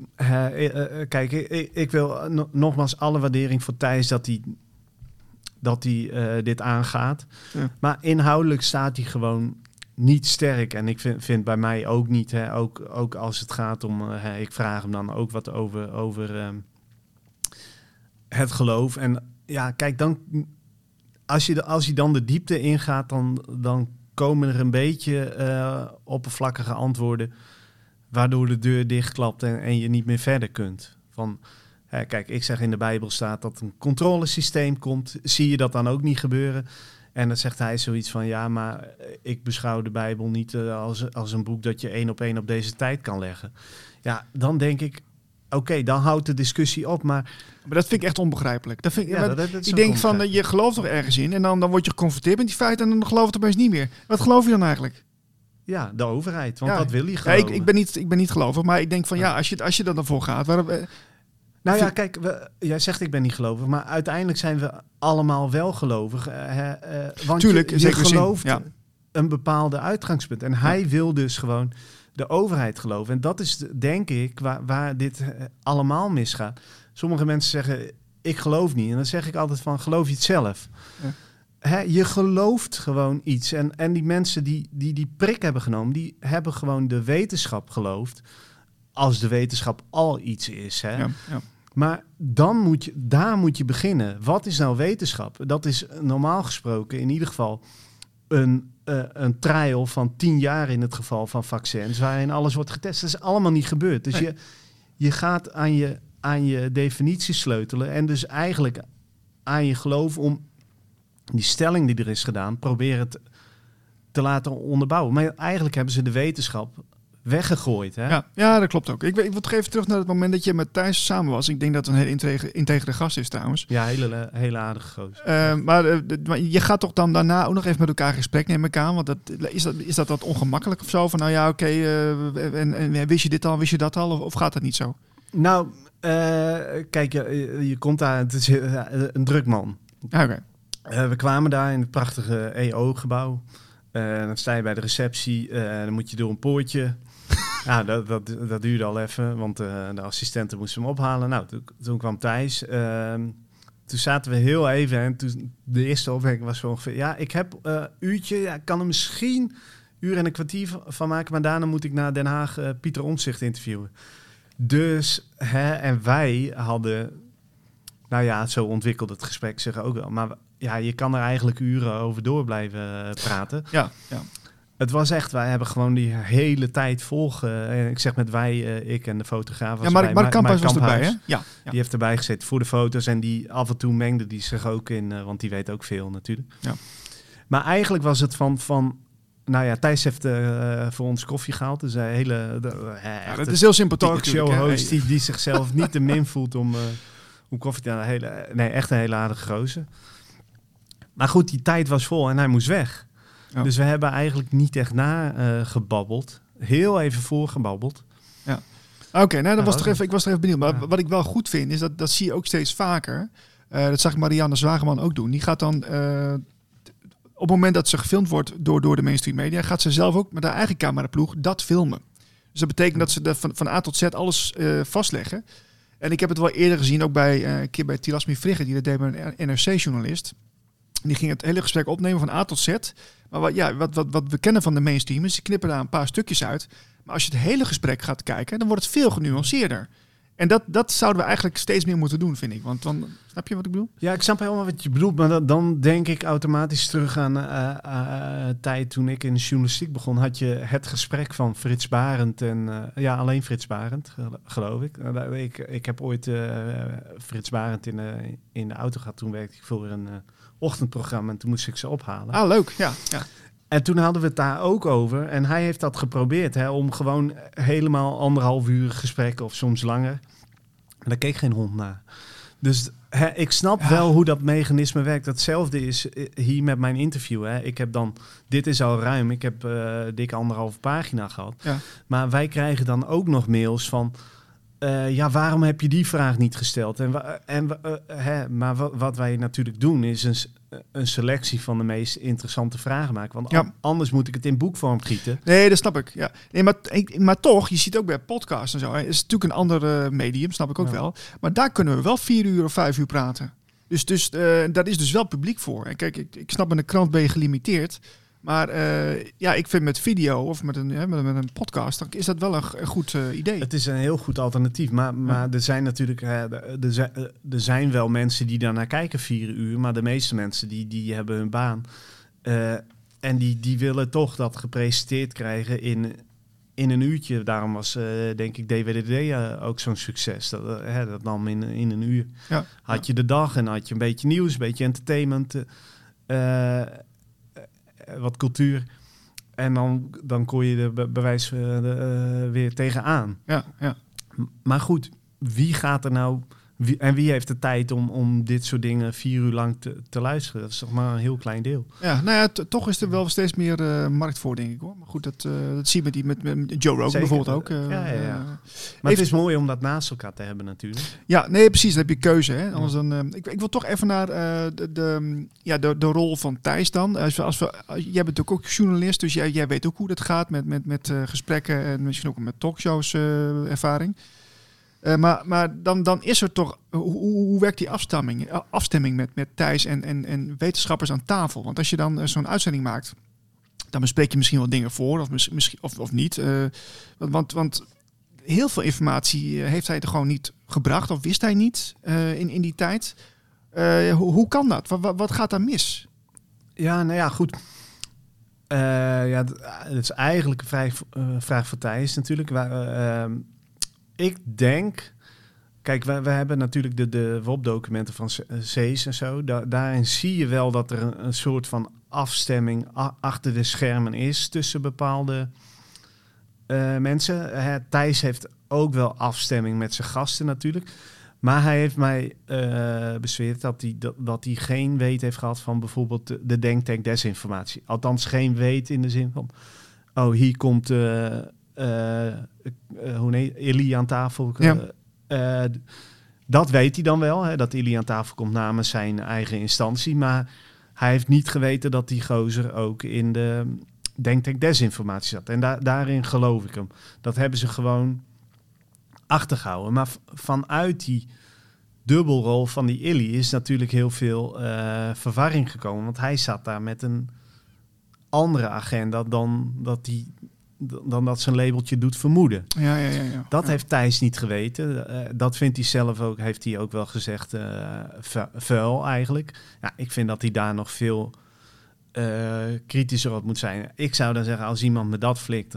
[SPEAKER 2] kijk, ik, ik wil nogmaals alle waardering voor Thijs dat hij dat hij uh, dit aangaat. Ja. Maar inhoudelijk staat hij gewoon niet sterk. En ik vind, vind bij mij ook niet, hè, ook, ook als het gaat om, uh, ik vraag hem dan ook wat over, over uh, het geloof. En ja, kijk, dan, als je, als je dan de diepte ingaat, dan, dan komen er een beetje uh, oppervlakkige antwoorden, waardoor de deur dichtklapt en, en je niet meer verder kunt. Van, kijk, ik zeg in de Bijbel staat dat een controlesysteem komt. Zie je dat dan ook niet gebeuren? En dan zegt hij zoiets van, ja, maar ik beschouw de Bijbel niet uh, als, als een boek dat je één op één op deze tijd kan leggen. Ja, dan denk ik, oké, dan houdt de discussie op, maar...
[SPEAKER 1] Maar dat vind ik echt onbegrijpelijk. Dat vind ik, ja, dat, dat, dat ik denk van, je gelooft toch ergens in en dan, dan word je geconfronteerd met die feiten en dan geloof je het opeens niet meer. Wat geloof je dan eigenlijk?
[SPEAKER 2] Ja, de overheid. Want ja, wat wil je
[SPEAKER 1] gewoon? Ja, ik, ik, ben niet, ik ben niet gelovig, maar ik denk van ja, als je, als je er dan voor gaat, waarom, eh,
[SPEAKER 2] nou ja, kijk, we, jij zegt ik ben niet gelovig, maar uiteindelijk zijn we allemaal wel gelovig. Uh, want
[SPEAKER 1] Tuurlijk,
[SPEAKER 2] je, je gelooft ja. een bepaalde uitgangspunt. En hij wil dus gewoon de overheid geloven. En dat is denk ik waar, waar dit eh, allemaal misgaat. Sommige mensen zeggen ik geloof niet. En dan zeg ik altijd van geloof je het zelf. Ja. je gelooft gewoon iets. En, en die mensen die, die die prik hebben genomen, die hebben gewoon de wetenschap geloofd als de wetenschap al iets is. Hè? Ja, ja. Maar dan moet je, daar moet je beginnen. Wat is nou wetenschap? Dat is normaal gesproken in ieder geval een, uh, een trial van tien jaar in het geval van vaccins, waarin alles wordt getest. Dat is allemaal niet gebeurd. Dus je, je gaat aan je, aan je definitie sleutelen en dus eigenlijk aan je geloof om die stelling die er is gedaan, proberen te laten onderbouwen. Maar eigenlijk hebben ze de wetenschap weggegooid. Hè?
[SPEAKER 1] Ja, ja, dat klopt ook. Ik, ik wil toch even terug naar het moment dat je met Thijs samen was. Ik denk dat het een hele integere, gast is trouwens.
[SPEAKER 2] Ja, hele, hele aardige goos.
[SPEAKER 1] Uh, maar, uh, je gaat toch dan daarna ook nog even met elkaar gesprek nemen ik aan? Want dat, is, dat, is dat wat ongemakkelijk of zo? Van nou ja, oké, okay, uh, en, en, wist je dit al, wist je dat al? Of, of gaat dat niet zo?
[SPEAKER 2] Nou, kijk, je, je komt daar, het is een druk man.
[SPEAKER 1] Ah, oké.
[SPEAKER 2] Okay. we kwamen daar in het prachtige EO-gebouw. dan sta je bij de receptie, dan moet je door een poortje ja, dat, dat, duurde al even, want uh, de assistenten moesten hem ophalen. Nou, toen, kwam Thijs. Uh, toen zaten we heel even en toen de eerste opmerking was zo ongeveer... Ja, ik heb uh, uurtje, ja, ik kan er misschien uur en een kwartier van maken... maar daarna moet ik naar Den Haag uh, Pieter Omtzigt interviewen. Dus, hè, en wij hadden... Nou ja, zo ontwikkelde het gesprek zich ook wel. Maar ja, je kan er eigenlijk uren over door blijven praten.
[SPEAKER 1] Ja, ja.
[SPEAKER 2] Het was echt, wij hebben gewoon die hele tijd volgen. ik zeg met wij, uh, ik en de fotograaf.
[SPEAKER 1] Ja, maar Mark Kamphuis was erbij, hè? Ja,
[SPEAKER 2] ja, Die heeft erbij gezet voor de foto's. En die af en toe mengde die zich ook in, uh, want die weet ook veel natuurlijk. Ja. Maar eigenlijk was het van, van nou ja, Thijs heeft uh, voor ons koffie gehaald. Dus een hele... De,
[SPEAKER 1] ja, dat is heel sympathiek.
[SPEAKER 2] Show-host die, die zichzelf (laughs) niet te min voelt om, om koffie te hele, Nee, echt een hele aardige gozer. Maar goed, die tijd was vol en hij moest weg. Dus we hebben eigenlijk niet echt nagebabbeld. Uh, Heel even voorgebabbeld.
[SPEAKER 1] Ja. Oké, nou, dat was toch even, ik was toch even benieuwd. Maar wat ik wel goed vind, is dat dat zie je ook steeds vaker. Uh, dat zag ik Marianne Zwageman ook doen. Die gaat dan, uh, op het moment dat ze gefilmd wordt door, door de mainstream media, gaat ze zelf ook met haar eigen cameraploeg dat filmen. Dus dat betekent dat ze van, van A tot Z alles eh, vastleggen. En ik heb het wel eerder gezien, ook bij eh, een keer bij Tilasmi Frigge, die dat deed bij een NRC-journalist. Die ging het hele gesprek opnemen van A tot Z. Maar wat, ja, wat, wat, wat we kennen van de mainstream is, ze knippen daar een paar stukjes uit. Maar als je het hele gesprek gaat kijken, dan wordt het veel genuanceerder. En dat, dat zouden we eigenlijk steeds meer moeten doen, vind ik. Want dan, snap je wat ik bedoel?
[SPEAKER 2] Ja, ik snap helemaal wat je bedoelt. Maar dan, denk ik automatisch terug aan uh, tijd toen ik in de journalistiek begon. Had je het gesprek van Frits Barend en... Ja, alleen Frits Barend, geloof ik. ik. Ik heb ooit Frits Barend in, in de auto gehad. Toen werkte ik voor een ochtendprogramma en toen moest ik ze ophalen.
[SPEAKER 1] Ah, leuk. Ja, ja.
[SPEAKER 2] En toen hadden we het daar ook over. En hij heeft dat geprobeerd hè, om gewoon helemaal anderhalf uur gesprek of soms langer. En daar keek geen hond naar. Dus hè, ik snap wel hoe dat mechanisme werkt. Hetzelfde is eh, hier met mijn interview. Hè. Ik heb dan, dit is al ruim, ik heb uh, dik anderhalf pagina gehad.
[SPEAKER 1] Ja.
[SPEAKER 2] Maar wij krijgen dan ook nog mails van. Uh, ja, waarom heb je die vraag niet gesteld? En, en, uh, hè, maar wat, wij natuurlijk doen is een, een, selectie van de meest interessante vragen maken. Want
[SPEAKER 1] ja.
[SPEAKER 2] anders moet ik het in boekvorm gieten.
[SPEAKER 1] Nee, dat snap ik. Ja. Nee, maar, maar toch, je ziet ook bij podcasts en zo. Het is natuurlijk een ander uh, medium, snap ik ook ja. wel. Maar daar kunnen we wel vier uur of vijf uur praten. Dus, dus daar is dus wel publiek voor. En kijk, ik, ik snap met een krant ben je gelimiteerd. Maar uh, ja, ik vind met video of met een, met, een podcast, dan is dat wel een, een goed uh, idee.
[SPEAKER 2] Het is een heel goed alternatief. Maar, maar ja. er zijn natuurlijk uh, er, er zijn wel mensen die daarnaar kijken vier uur. Maar de meeste mensen die, die hebben hun baan. en die, die willen toch dat gepresenteerd krijgen in, in een uurtje. Daarom was denk ik DWDD ook zo'n succes. Dat, dat nam in, in een uur.
[SPEAKER 1] Ja.
[SPEAKER 2] Had je de dag en had je een beetje nieuws, een beetje entertainment wat cultuur. En dan, dan kon je de be bewijs de, uh, weer tegenaan.
[SPEAKER 1] Ja, ja.
[SPEAKER 2] Maar goed, wie gaat er nou... Wie, en wie heeft de tijd om, om dit soort dingen vier uur lang te, te luisteren? Dat is toch maar een heel klein deel.
[SPEAKER 1] Ja, nou ja, toch is er wel steeds meer uh, markt voor, denk ik hoor. Maar goed, dat, dat zie je met, die, met, met Joe Rogan bijvoorbeeld ook.
[SPEAKER 2] ja, ja, ja. maar het is mooi om dat naast elkaar te hebben natuurlijk.
[SPEAKER 1] Ja, nee, precies. Dan heb je keuze. Hè? Anders dan, ik, ik wil toch even naar de, de, ja, de, de rol van Thijs dan. Als we, als we, jij bent ook, ook journalist, dus jij, jij weet ook hoe dat gaat met, met, met gesprekken en misschien ook met talkshows ervaring. Uh, maar maar dan, dan is er toch, hoe, hoe werkt die afstemming, afstemming met, met Thijs en, en, en wetenschappers aan tafel? Want als je dan uh, zo'n uitzending maakt, dan bespreek je misschien wel dingen voor of, misschien, of, of niet. Want, want heel veel informatie heeft hij er gewoon niet gebracht of wist hij niet in, in die tijd. Hoe, kan dat? Wat, wat gaat daar mis?
[SPEAKER 2] Ja, nou ja, goed. ja, dat is eigenlijk een vrij, vraag voor Thijs natuurlijk. Waar, ik denk. Kijk, we, hebben natuurlijk de, de WOP-documenten van Cees en zo. Da daarin zie je wel dat er een, soort van afstemming achter de schermen is tussen bepaalde uh, mensen. Hè, Thijs heeft ook wel afstemming met zijn gasten natuurlijk. Maar hij heeft mij uh, bezweerd dat hij, dat, dat hij geen weet heeft gehad van bijvoorbeeld de, de denktank desinformatie. Althans, geen weet in de zin van, oh, hier komt hoe nee, Illy aan tafel.
[SPEAKER 1] Ja.
[SPEAKER 2] Uh, dat weet hij dan wel, hè, dat Illy aan tafel komt namens zijn eigen instantie. Maar hij heeft niet geweten dat die gozer ook in de denktank desinformatie zat. En da daarin geloof ik hem. Dat hebben ze gewoon achtergehouden. Maar vanuit die dubbelrol van die Illy is natuurlijk heel veel verwarring gekomen. Want hij zat daar met een andere agenda dan dat hij dan dat zijn labeltje doet vermoeden.
[SPEAKER 1] Ja, ja, ja, ja.
[SPEAKER 2] Dat
[SPEAKER 1] ja.
[SPEAKER 2] heeft Thijs niet geweten. Uh, dat vindt hij zelf ook, heeft hij ook wel gezegd, uh, vuil eigenlijk. Ja, ik vind dat hij daar nog veel uh, kritischer op moet zijn. Ik zou dan zeggen, als iemand me dat flikt,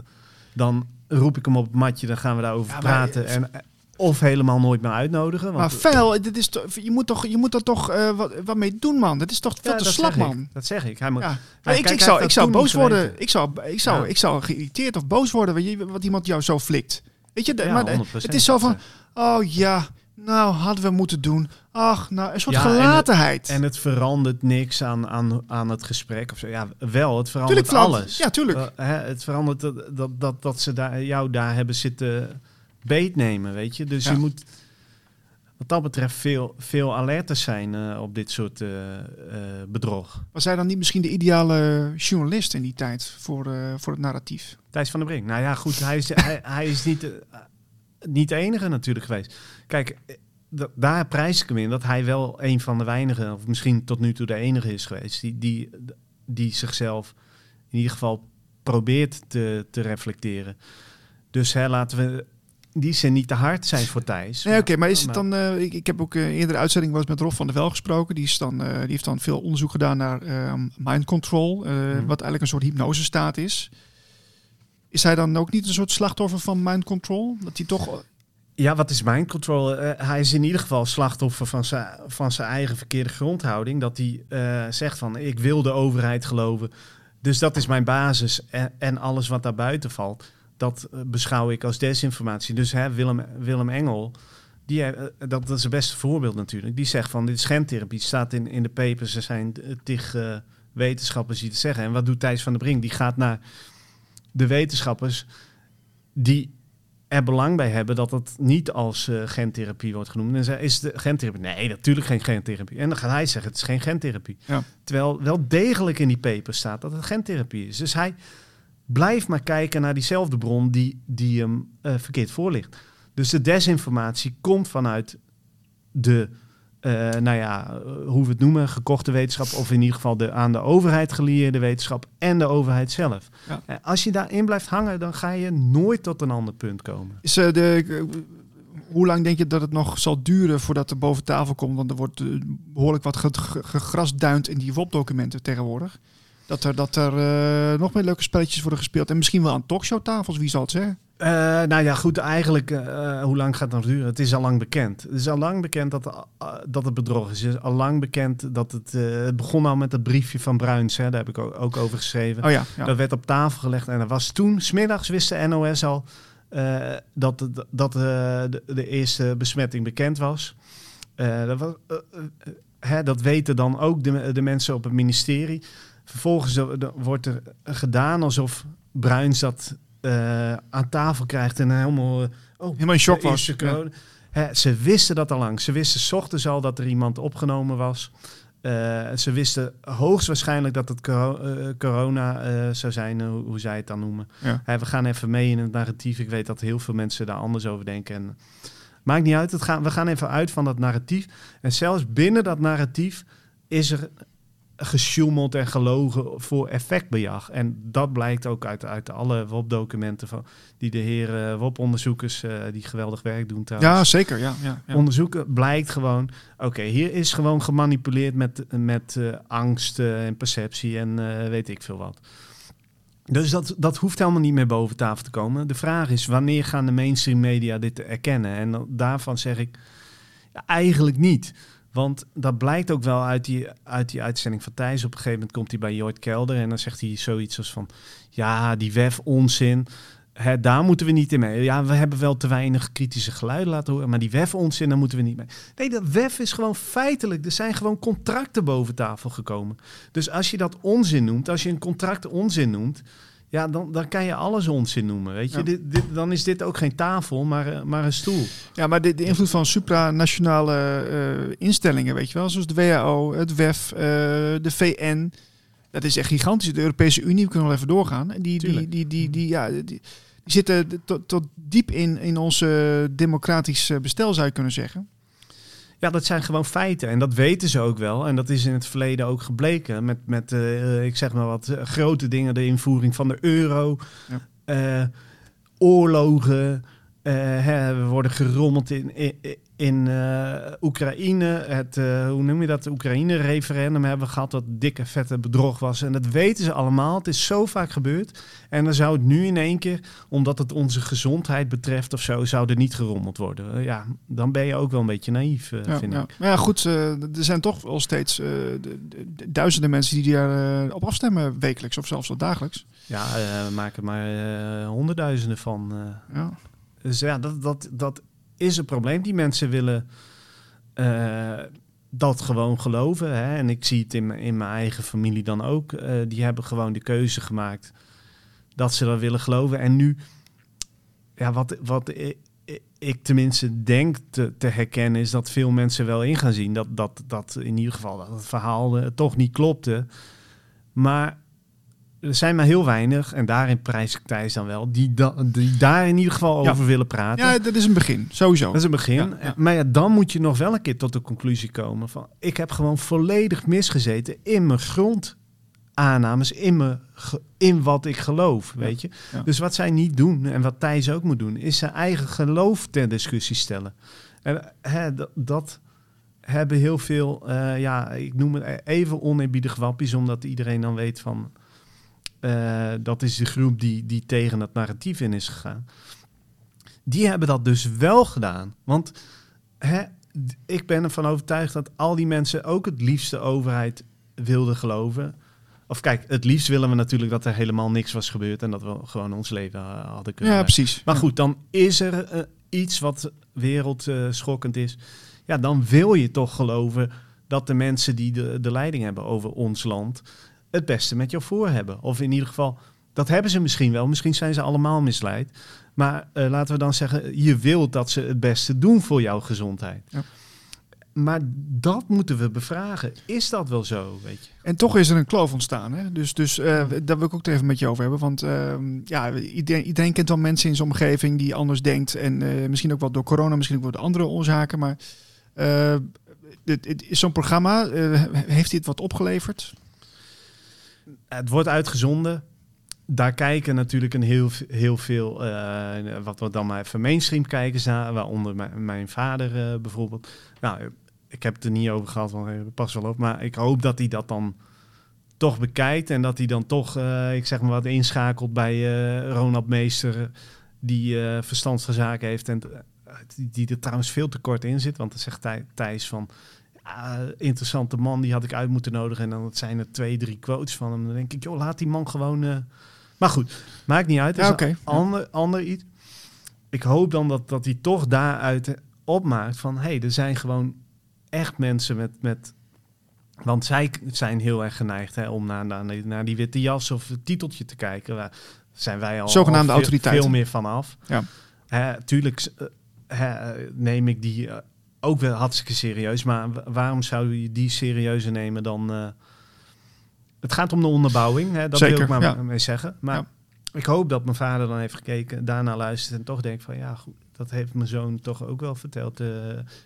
[SPEAKER 2] dan roep ik hem op het matje, dan gaan we daarover ja, praten. En, of helemaal nooit meer uitnodigen.
[SPEAKER 1] Want maar fel, dit is je moet toch, je moet er toch uh, wat, wat mee doen, man. Dat is toch veel ja, te slap, man.
[SPEAKER 2] Dat zeg ik. Hij moet,
[SPEAKER 1] ja. hij, ik, kijk, ik, zou, ik zou boos worden. Ik zou, ik zou, ja. ik zou geïrriteerd of boos worden, weet je, wat iemand jou zo flikt. Weet je, maar het is zo van, oh ja, nou hadden we moeten doen. Ach, nou een soort gelatenheid.
[SPEAKER 2] En het, en het, verandert niks aan, aan, aan het gesprek of zo. Ja, wel, het verandert tuurlijk, alles.
[SPEAKER 1] Ja, tuurlijk.
[SPEAKER 2] Uh, hè, het verandert dat, dat, dat, dat ze daar, jou daar hebben zitten beet nemen, weet je. Dus
[SPEAKER 1] ja.
[SPEAKER 2] je moet... wat dat betreft veel, veel alerter zijn uh, op dit soort uh, uh, bedrog.
[SPEAKER 1] Was hij dan niet misschien de ideale journalist in die tijd voor, voor het narratief?
[SPEAKER 2] Thijs van der Brink. Nou ja, goed, hij is, hij, hij, is niet, niet de enige natuurlijk geweest. Kijk, daar prijs ik hem in dat hij wel een van de weinigen, of misschien tot nu toe de enige is geweest, die, die, die zichzelf in ieder geval probeert te, te reflecteren. Dus hè, laten we die zin niet te hard zijn voor Thijs.
[SPEAKER 1] Nee, oké, maar is het dan... Uh, ik, ik, heb ook uh, eerdere uitzending was met Rob van der Wel gesproken. Die, is dan, uh, die heeft dan veel onderzoek gedaan naar mind control. Mm. Wat eigenlijk een soort hypnosestaat is. Is hij dan ook niet een soort slachtoffer van mind control? Dat hij toch...
[SPEAKER 2] Ja, wat is mind control? hij is in ieder geval slachtoffer van zijn, van zijn eigen verkeerde grondhouding. Dat hij zegt van ik wil de overheid geloven. Dus dat is mijn basis. En, en alles wat daar buiten valt dat eh, beschouw ik als desinformatie. Dus hè, Willem, Willem Engel, die, uh, dat, is het beste voorbeeld natuurlijk. Die zegt van dit is gentherapie. Het staat in, in de papers. Er zijn tig uh, wetenschappers die het zeggen. En wat doet Thijs van der Brink? Die gaat naar de wetenschappers die er belang bij hebben dat het niet als uh, gentherapie wordt genoemd. En zei, is de gentherapie? Nee, natuurlijk geen gentherapie. En dan gaat hij zeggen, het is geen gentherapie. Ja. Terwijl wel degelijk in die papers staat dat het gentherapie is. Dus hij blijf maar kijken naar diezelfde bron die, die hem uh, verkeerd voorligt. Dus de desinformatie komt vanuit de, uh, nou ja, eh, hoe we het noemen, gekochte wetenschap, of in ieder geval de aan de overheid gelieerde wetenschap en de overheid zelf. Ja. als je daarin blijft hangen, dan ga je nooit tot een ander punt komen.
[SPEAKER 1] Is, de, hoe lang denk je dat het nog zal duren voordat er boven tafel komt? Want er wordt behoorlijk wat gegrasduind in die WOP-documenten tegenwoordig. Dat er, dat er uh, nog meer leuke spelletjes worden gespeeld. En misschien wel aan talkshowtafels, wie zal het zeggen?
[SPEAKER 2] Uh, nou ja, goed, eigenlijk, uh, hoe lang gaat het nog duren? Het is al lang bekend. Het is al lang bekend dat, dat het bedrog is. Het is al lang bekend dat het... het begon al met het briefje van Bruins, hè, daar heb ik ook, ook over geschreven.
[SPEAKER 1] Oh ja, ja,
[SPEAKER 2] Dat werd op tafel gelegd en er was toen, smiddags wist de NOS al... dat dat de, de, eerste besmetting bekend was. dat, was hè, dat weten dan ook de, de mensen op het ministerie... Vervolgens wordt er gedaan alsof Bruins dat uh, aan tafel krijgt en helemaal, uh,
[SPEAKER 1] oh, helemaal in shock was.
[SPEAKER 2] Ja. ze wisten dat al lang. Ze wisten s ochtends al dat er iemand opgenomen was. Uh, ze wisten hoogstwaarschijnlijk dat het corona zou zijn, hoe, hoe, zij het dan noemen. Ja. we gaan even mee in het narratief. Ik weet dat heel veel mensen daar anders over denken. En, maakt niet uit. Het gaan, we gaan even uit van dat narratief. En zelfs binnen dat narratief is er gesjoemeld en gelogen voor effectbejag. En dat blijkt ook uit, uit alle WOP-documenten van die de heren WOP-onderzoekers, uh, die geweldig werk doen trouwens.
[SPEAKER 1] Ja, zeker. Ja, ja, ja.
[SPEAKER 2] Onderzoeken blijkt gewoon, oké, hier is gewoon gemanipuleerd met, met uh, angst uh, en perceptie en weet ik veel wat. Dus dat, dat hoeft helemaal niet meer boven tafel te komen. De vraag is, wanneer gaan de mainstream media dit erkennen? En daarvan zeg ik, ja, eigenlijk niet. Want dat blijkt ook wel uit die, uit die uitzending van Thijs. Op een gegeven moment komt hij bij Jooit Kelder en dan zegt hij zoiets als van... Ja, die WEF onzin, hè, daar moeten we niet in mee. Ja, we hebben wel te weinig kritische geluiden laten horen, maar die WEF onzin, daar moeten we niet mee. Nee, dat WEF is gewoon feitelijk. Er zijn gewoon contracten boven tafel gekomen. Dus als je dat onzin noemt, als je een contract onzin noemt... Ja, dan, dan kan je alles onzin noemen. Weet je? Dit, dit, dan is dit ook geen tafel, maar, eh, maar een stoel.
[SPEAKER 1] Ja, maar de, de invloed van supranationale uh, instellingen, weet je wel, zoals de WHO, het WEF, uh, de VN. Dat is echt gigantisch. De Europese Unie, we kunnen wel even doorgaan. Die, die, die, die, die, ja, die, die zitten tot, tot diep in, in onze democratisch bestel, zou je kunnen zeggen.
[SPEAKER 2] Ja, dat zijn gewoon feiten. En dat weten ze ook wel. En dat is in het verleden ook gebleken. Met, met uh, ik zeg maar wat, uh, grote dingen. De invoering van de euro. Ja. Uh, oorlogen. Hè, we worden gerommeld in, in, in uh, Oekraïne, het, uh, hoe noem je dat, Oekraïne-referendum hebben gehad, dat dikke vette bedrog was. En dat weten ze allemaal. Het is zo vaak gebeurd. En dan zou het nu in één keer, omdat het onze gezondheid betreft of zo, zou er niet gerommeld worden. Uh, ja, dan ben je ook wel een beetje naïef,
[SPEAKER 1] ja,
[SPEAKER 2] vind
[SPEAKER 1] ja.
[SPEAKER 2] ik.
[SPEAKER 1] Maar ja, goed, er zijn toch wel steeds de, de, duizenden mensen die daar op afstemmen wekelijks of zelfs wel dagelijks.
[SPEAKER 2] Ja, we maken maar honderdduizenden van. ja. Dus ja, dat, dat, dat is een probleem. Die mensen willen uh, dat gewoon geloven. Hè? En ik zie het in, in mijn eigen familie dan ook. Uh, die hebben gewoon de keuze gemaakt dat ze dat willen geloven. En nu, ja, wat, wat ik tenminste denk te, te, herkennen, is dat veel mensen wel in gaan zien dat, dat, dat in ieder geval dat het verhaal uh, toch niet klopte. Maar er zijn maar heel weinig, en daarin prijs ik Thijs dan wel, die, da, die daar in ieder geval over willen praten.
[SPEAKER 1] Ja, dat is een begin, sowieso.
[SPEAKER 2] Dat is een begin. Maar ja, dan moet je nog wel een keer tot de conclusie komen van, ik heb gewoon volledig misgezeten in mijn grondaannames, in, mijn, in wat ik geloof, weet je. Dus wat zij niet doen, en wat Thijs ook moet doen, is zijn eigen geloof ter discussie stellen. En hè, dat hebben heel veel, uh, ja, ik noem het even oneerbiedig wappies, omdat iedereen dan weet van uh, dat is de groep die, die tegen het narratief in is gegaan. Die hebben dat dus wel gedaan. Want hè, ik ben ervan overtuigd dat al die mensen ook het liefste overheid wilden geloven. Of kijk, het liefst willen we natuurlijk dat er helemaal niks was gebeurd en dat we gewoon ons leven hadden kunnen.
[SPEAKER 1] Ja, precies.
[SPEAKER 2] Maar goed, dan is er uh, iets wat wereldschokkend is. Ja, dan wil je toch geloven dat de mensen die de, de leiding hebben over ons land het beste met jou voor hebben. Of in ieder geval, dat hebben ze misschien wel. Misschien zijn ze allemaal misleid. Maar uh, laten we dan zeggen, je wilt dat ze het beste doen voor jouw gezondheid. Ja. Maar dat moeten we bevragen. Is dat wel zo, weet je?
[SPEAKER 1] En toch is er een kloof ontstaan. Hè? Dus, dus uh, daar wil ik ook even met je over hebben. Want uh, ja, iedereen, iedereen, kent wel mensen in zijn omgeving die anders denkt. En uh, misschien ook wel door corona, misschien ook door de andere oorzaken. Maar zo'n programma, heeft dit wat opgeleverd?
[SPEAKER 2] Het wordt uitgezonden. Daar kijken natuurlijk een heel, heel veel, uh, wat we dan maar even mainstream kijkers naar, waaronder mijn, vader uh, bijvoorbeeld. Nou, ik heb het er niet over gehad, want pas wel op. Maar ik hoop dat hij dat dan toch bekijkt en dat hij dan toch, uh, ik zeg maar wat, inschakelt bij Ronald Meester, die verstandsgezaken heeft en die er trouwens veel te kort in zit. Want dan zegt Thijs van, uh, interessante man, die had ik uit moeten nodigen. En dan zijn er twee, drie quotes van hem. Dan denk ik, joh, laat die man gewoon... Uh... Maar goed, maakt niet uit. Ja. Ander, ander iets. Ik hoop dan dat, dat hij toch daaruit opmaakt van... hey, er zijn gewoon echt mensen met... met want zij zijn heel erg geneigd hè, om naar, naar, naar die witte jas of het titeltje te kijken. Waar zijn wij al,
[SPEAKER 1] Zogenaamde al veel,
[SPEAKER 2] veel meer vanaf. Ja. Hè, tuurlijk hè, neem ik die ook wel hartstikke serieus. Maar waarom zou je die serieuzer nemen dan... Uh, het gaat om de onderbouwing, hè, dat Zeker, wil ik maar mee zeggen. Maar ik hoop dat mijn vader dan heeft gekeken, daarna luistert en toch denkt van... ja, goed, dat heeft mijn zoon toch ook wel verteld uh,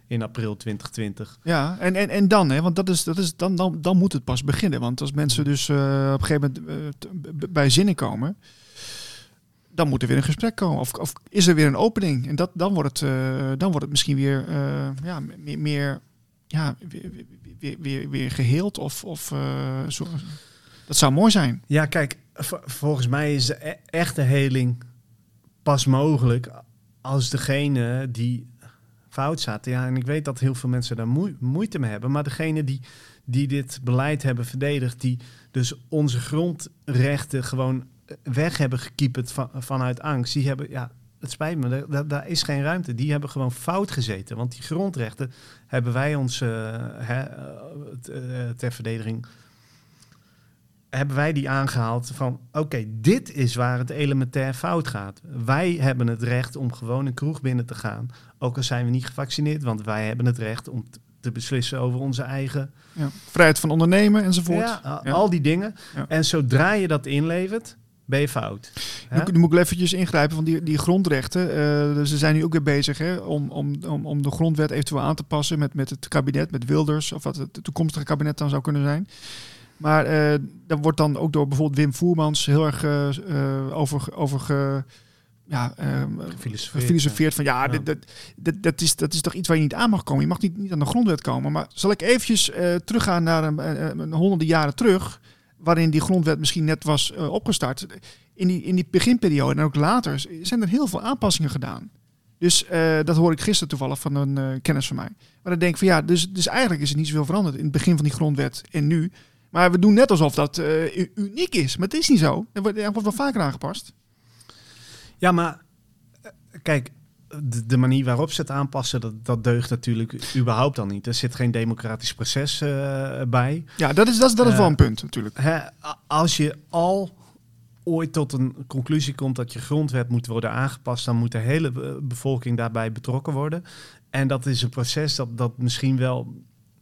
[SPEAKER 2] in april 2020.
[SPEAKER 1] Ja, en, en, en dan, hè, want dat is, dat is, dan, dan, dan moet het pas beginnen. Want als mensen dus uh, op een gegeven moment bij zinnen komen dan moet er weer een gesprek komen. Of, of is er weer een opening? En dat, dan, wordt het, uh, dan wordt het misschien weer uh, ja, meer, meer ja, weer, weer, weer, geheeld. Of, of uh, zo. Dat zou mooi zijn.
[SPEAKER 2] Ja, kijk, volgens mij is de e-, echte heling pas mogelijk als degene die fout zaten. Ja, en ik weet dat heel veel mensen daar moeite mee hebben. Maar degene die, die dit beleid hebben verdedigd, die dus onze grondrechten gewoon weg hebben gekieperd van, vanuit angst, die hebben, ja, het spijt me, daar, daar, is geen ruimte. Die hebben gewoon fout gezeten. Want die grondrechten hebben wij ons uh, hè, uh, ter verdediging. Hebben wij die aangehaald van oké, dit is waar het elementair fout gaat. Wij hebben het recht om gewoon een kroeg binnen te gaan. Ook al zijn we niet gevaccineerd, want wij hebben het recht om te beslissen over onze eigen.
[SPEAKER 1] Ja, vrijheid van ondernemen enzovoort.
[SPEAKER 2] Ja, al die dingen. En zodra je dat inlevert, ben je fout.
[SPEAKER 1] Nu, nu, moet ik eventjes ingrijpen van die, die grondrechten. Uh, ze zijn nu ook weer bezig hè, om, om, om, om de grondwet eventueel aan te passen met, met het kabinet, met Wilders, of wat het toekomstige kabinet dan zou kunnen zijn. Maar uh, daar wordt dan ook door bijvoorbeeld Wim Voermans heel erg uh, over, over ge, ja, gefilosofeerd van ja, Dit, dit, dat, is, dat is toch iets waar je niet aan mag komen. Je mag niet, niet aan de grondwet komen. Maar zal ik eventjes teruggaan naar een honderden jaren terug waarin die grondwet misschien net was uh, opgestart. In die, in die beginperiode en ook later zijn er heel veel aanpassingen gedaan. Dus uh, dat hoor ik gisteren toevallig van een uh, kennis van mij. Maar dan denk ik van ja, dus, dus eigenlijk is er niet zoveel veranderd in het begin van die grondwet en nu. Maar we doen net alsof dat uniek is. Maar het is niet zo. Er wordt, er wordt wel vaker aangepast.
[SPEAKER 2] Ja, maar kijk, de, de, manier waarop ze het aanpassen, dat, dat deugt natuurlijk überhaupt dan niet. Er zit geen democratisch proces uh, bij.
[SPEAKER 1] Ja, dat is, dat is, dat is wel een punt natuurlijk.
[SPEAKER 2] Hè, als je al ooit tot een conclusie komt dat je grondwet moet worden aangepast, dan moet de hele be- bevolking daarbij betrokken worden. En dat is een proces dat, dat misschien wel,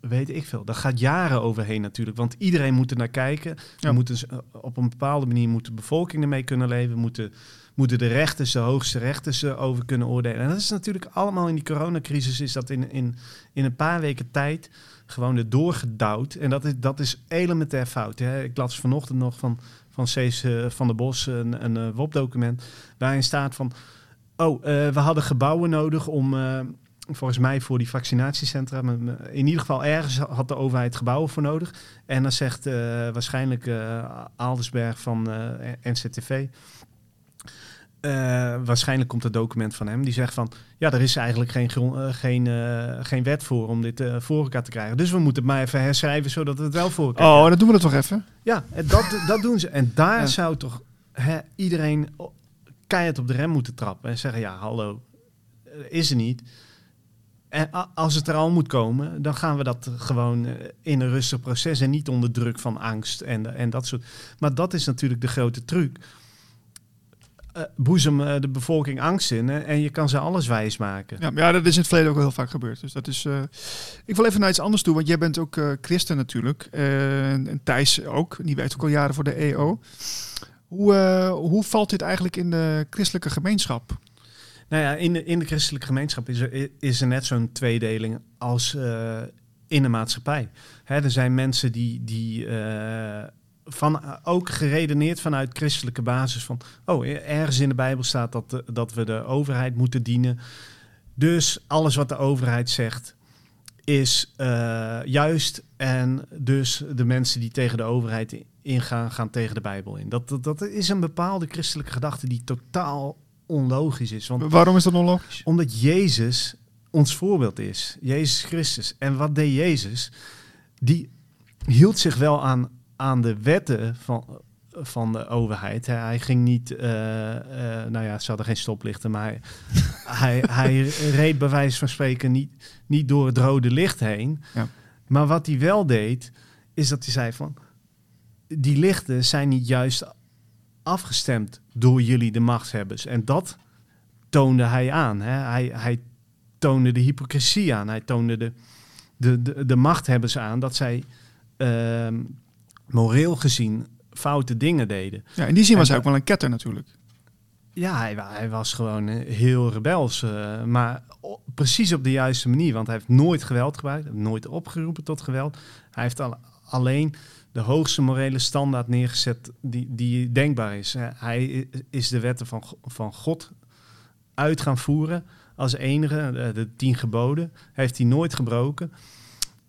[SPEAKER 2] weet ik veel, daar gaat jaren overheen natuurlijk. Want iedereen moet er naar kijken.
[SPEAKER 1] Ja.
[SPEAKER 2] We moeten, eh, op een bepaalde manier moet de bevolking ermee kunnen leven. Moeten, moeten de rechters, de hoogste rechters erover kunnen oordelen. En dat is natuurlijk allemaal in die coronacrisis, is dat in, in, in een paar weken tijd gewoon er doorgedouwd. En dat is, dat is elementair fout. Hè. Ik las vanochtend nog van, van Cees eh, van der Bos een, een eh, WOP-document waarin staat van... Oh, eh, we hadden gebouwen nodig om, eh, volgens mij voor die vaccinatiecentra... in ieder geval ergens had de overheid gebouwen voor nodig. En dan zegt eh, waarschijnlijk eh Aldersberg van eh, NCTV... waarschijnlijk komt het document van hem. Die zegt van, ja, er is eigenlijk geen, geen, geen wet voor om dit voor elkaar te krijgen. Dus we moeten het maar even herschrijven, zodat we het wel voor elkaar
[SPEAKER 1] Oh, dan doen we dat toch even.
[SPEAKER 2] ja, dat, dat doen ze. En daar
[SPEAKER 1] Ja.
[SPEAKER 2] zou toch hè, iedereen keihard op de rem moeten trappen. En zeggen, ja, hallo, is er niet. Als het er al moet komen, dan gaan we dat gewoon eh, in een rustig proces... en niet onder druk van angst en, en dat soort... Maar dat is natuurlijk de grote truc. Eh, boezem eh, de bevolking angst in en je kan ze alles wijs maken.
[SPEAKER 1] Ja, ja, dat is in het verleden ook heel vaak gebeurd. Dus dat is. eh, Ik wil even naar iets anders toe, want jij bent ook eh, christen natuurlijk. Eh, en Thijs ook. Die werkt ook al jaren voor de EO. Hoe, eh, hoe valt dit eigenlijk in de christelijke gemeenschap?
[SPEAKER 2] Nou ja, in de, in de christelijke gemeenschap is er, is er net zo'n tweedeling als eh, in de maatschappij. Hè, er zijn mensen die, die eh, van, ook geredeneerd vanuit christelijke basis van... oh, ergens in de Bijbel staat dat, dat we de overheid moeten dienen. Dus alles wat de overheid zegt is eh, juist. En dus de mensen die tegen de overheid ingaan, gaan tegen de Bijbel in. Dat, dat, dat is een bepaalde christelijke gedachte die totaal onlogisch is. Want
[SPEAKER 1] Waarom is dat onlogisch?
[SPEAKER 2] omdat Jezus ons voorbeeld is. Jezus Christus. En wat deed Jezus? Die hield zich wel aan, aan de wetten van, van de overheid. Hij, ging niet, eh, nou ja, ze hadden geen stoplichten, maar hij, (laughs) hij, hij reed bij wijze van spreken niet, niet door het rode licht heen.
[SPEAKER 1] Ja.
[SPEAKER 2] Maar wat hij wel deed, is dat hij zei van, die lichten zijn niet juist afgestemd door jullie de machtshebbers. En dat toonde hij aan. Hè? Hij, hij toonde de hypocrisie aan. Hij toonde de, de, de, de machthebbers aan dat zij ehm, moreel gezien foute dingen deden.
[SPEAKER 1] Ja, in die zin was hij ook wel een ketter natuurlijk.
[SPEAKER 2] Ja, hij, hij was gewoon eh, heel rebels. eh, maar precies op de juiste manier. Want hij heeft nooit geweld gebruikt. Nooit opgeroepen tot geweld. Hij heeft al, alleen de hoogste morele standaard neergezet die, die denkbaar is. Hij is de wetten van, van God uit gaan voeren als enige. De, tien geboden heeft hij nooit gebroken.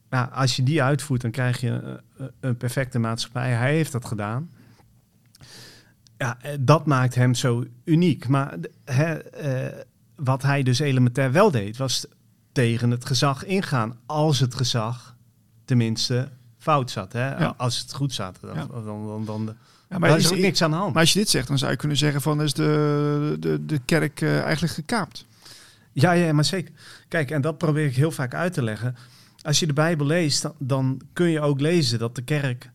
[SPEAKER 2] Nou, als je die uitvoert, dan krijg je eh, eh, een perfecte maatschappij. Hij heeft dat gedaan. Ja, eh, dat maakt hem zo uniek. Maar wat hij dus elementair wel deed, was tegen het gezag ingaan. Als het gezag tenminste fout zat. Hè?
[SPEAKER 1] Ja.
[SPEAKER 2] Als het goed zat, dan,
[SPEAKER 1] Ja.
[SPEAKER 2] dan, dan, dan,
[SPEAKER 1] Ja,
[SPEAKER 2] maar daar
[SPEAKER 1] is,
[SPEAKER 2] is ook niks aan de hand.
[SPEAKER 1] maar als je dit zegt, dan zou je kunnen zeggen van is de, de, de kerk eh, eigenlijk gekaapt.
[SPEAKER 2] Ja, ja, maar zeker. Kijk, en dat probeer ik heel vaak uit te leggen. Als je de Bijbel leest, dan, dan kun je ook lezen dat de kerk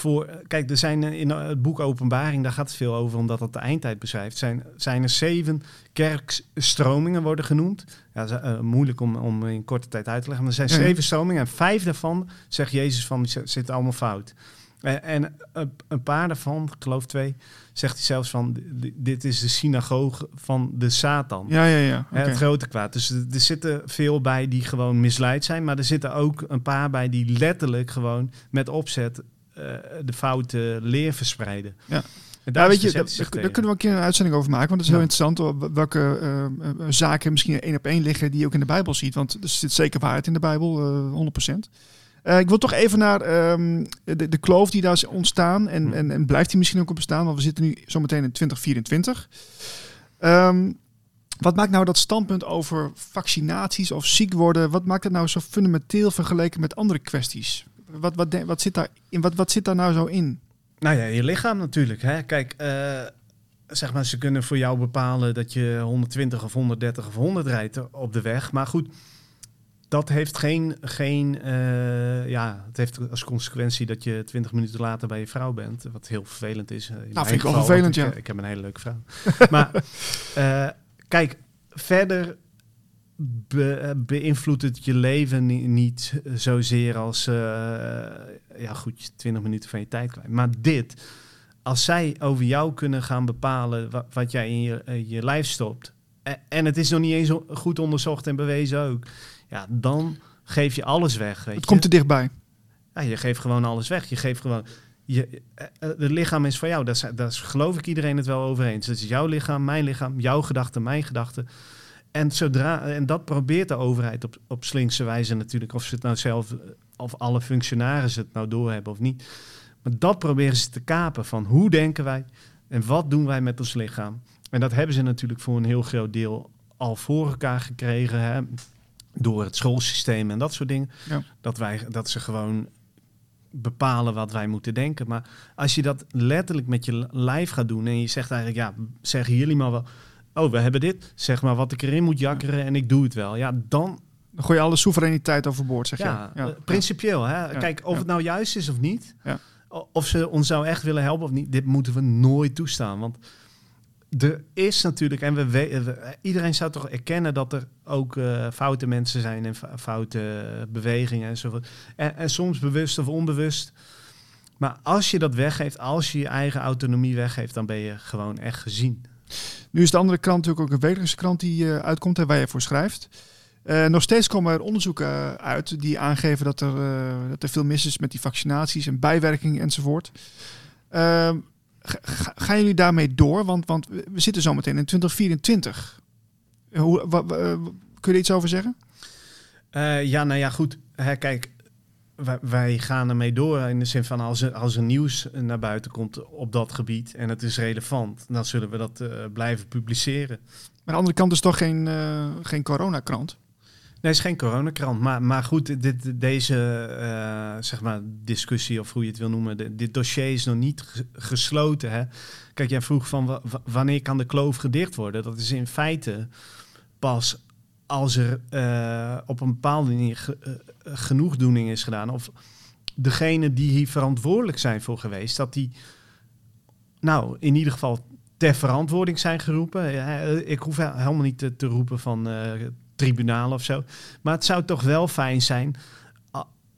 [SPEAKER 2] voor... Kijk, er zijn eh, in het boek Openbaring, daar gaat het veel over, omdat het de eindtijd beschrijft. Zijn, zijn er zeven kerkstromingen worden genoemd. Ja, dat is, eh, moeilijk om, om in korte tijd uit te leggen. Maar er zijn
[SPEAKER 1] Ja,
[SPEAKER 2] zeven stromingen en vijf daarvan zegt Jezus van, zitten allemaal fout. En, en een, een paar daarvan, ik geloof twee, zegt hij zelfs van, "Di- dit is de synagoge van de Satan.
[SPEAKER 1] Ja, ja, ja.
[SPEAKER 2] Het grote kwaad. Dus er, zitten veel bij die gewoon misleid zijn. Maar er zitten ook een paar bij die letterlijk gewoon met opzet eh, de foute leer verspreiden.
[SPEAKER 1] Ja.
[SPEAKER 2] En
[SPEAKER 1] Ja, weet je, daar, daar kunnen we een keer een uitzending over maken. Want het is heel
[SPEAKER 2] Ja.
[SPEAKER 1] interessant welke eh, eh, zaken misschien één op één liggen die ook in de Bijbel ziet. Want er zit zeker waarheid in de Bijbel, eh 100%. Eh, ik wil toch even naar ehm, de, de kloof die daar is ontstaan. En,
[SPEAKER 2] Hm.
[SPEAKER 1] en, en blijft die misschien ook op bestaan? Want we zitten nu zometeen in 2024. Ehm, wat maakt nou dat standpunt over vaccinaties of ziek worden? Wat maakt dat nou zo fundamenteel vergeleken met andere kwesties? Wat, wat, wat, zit, daar in, wat, wat zit daar nou zo in?
[SPEAKER 2] Nou ja, je lichaam natuurlijk. Hè? Kijk, eh, zeg maar, ze kunnen voor jou bepalen dat je 120 of 130 of 100 rijdt op de weg. Maar goed, dat heeft geen, geen uh, ja, het heeft als consequentie dat je twintig minuten later bij je vrouw bent, wat heel vervelend is.
[SPEAKER 1] In nou, vind ik wel vervelend,
[SPEAKER 2] ik,
[SPEAKER 1] ja.
[SPEAKER 2] Ik heb een hele leuke vrouw. maar uh, kijk, verder be, beïnvloedt het je leven niet zozeer als, uh, ja goed, 20 minuten van je tijd kwijt. Maar dit, als zij over jou kunnen gaan bepalen wat, wat jij in je, je lijf stopt, en het is nog niet eens goed onderzocht en bewezen ook, ja, dan geef je alles weg. Weet
[SPEAKER 1] het komt er dichtbij.
[SPEAKER 2] Ja, je geeft gewoon alles weg. Je geeft gewoon. Je, het lichaam is van jou. Daar is, daar is geloof ik iedereen het wel over eens. Het is jouw lichaam, mijn lichaam, jouw gedachten, mijn gedachten. En, zodra, en dat probeert de overheid op, op slinkse wijze natuurlijk, of ze het nou zelf, of alle functionarissen het nou doorhebben of niet. Maar dat proberen ze te kapen van hoe denken wij en wat doen wij met ons lichaam. En dat hebben ze natuurlijk voor een heel groot deel al voor elkaar gekregen. Hè? Door het schoolsysteem en dat soort dingen. Ja. Dat, wij, dat ze gewoon bepalen wat wij moeten denken. Maar als je dat letterlijk met je lijf gaat doen en je zegt eigenlijk, ja, zeggen jullie maar wel, oh, we hebben dit, zeg maar wat ik erin moet jakkeren en ik doe het wel. Ja, dan...
[SPEAKER 1] Dan gooi je alle soevereiniteit overboord, zeg
[SPEAKER 2] je. Ja, uh, principieel. Hè? Kijk, of het nou juist is of niet, of ze ons zou echt willen helpen of niet, dit moeten we nooit toestaan. Want er is natuurlijk, en we, we, iedereen zou toch erkennen dat er ook uh, foute mensen zijn en foute bewegingen enzovoort. En, en soms bewust of onbewust. Maar als je dat weggeeft, als je je eigen autonomie weggeeft, dan ben je gewoon echt gezien.
[SPEAKER 1] Nu is de andere krant natuurlijk ook een wekelijkse krant die uh, uitkomt en waar je voor schrijft. Uh, nog steeds komen er onderzoeken uit die aangeven dat er, dat er veel mis is met die vaccinaties en bijwerkingen enzovoort. Ehm, gaan jullie daarmee door? Want, want we zitten zometeen in 2024. Hoe, kun je er iets over zeggen?
[SPEAKER 2] Ja, nou ja, goed. Hè, kijk, wij, wij, gaan ermee door in de zin van als er, als er nieuws naar buiten komt op dat gebied en het is relevant, dan zullen we dat uh, blijven publiceren. Maar
[SPEAKER 1] aan de andere kant is toch geen, uh, geen coronakrant?
[SPEAKER 2] Nee, het is geen coronakrant. Maar, maar goed, dit, deze uh, zeg maar discussie, of hoe je het wil noemen, dit dossier is nog niet gesloten. Hè? Kijk, jij vroeg van wanneer kan de kloof gedicht worden? Dat is in feite pas als er uh, op een bepaalde manier ge, uh, genoegdoening is gedaan. Of degene die hier verantwoordelijk zijn voor geweest, dat die, nou, in ieder geval ter verantwoording zijn geroepen. Ik hoef helemaal niet te, roepen van tribunaal of zo. Maar het zou toch wel fijn zijn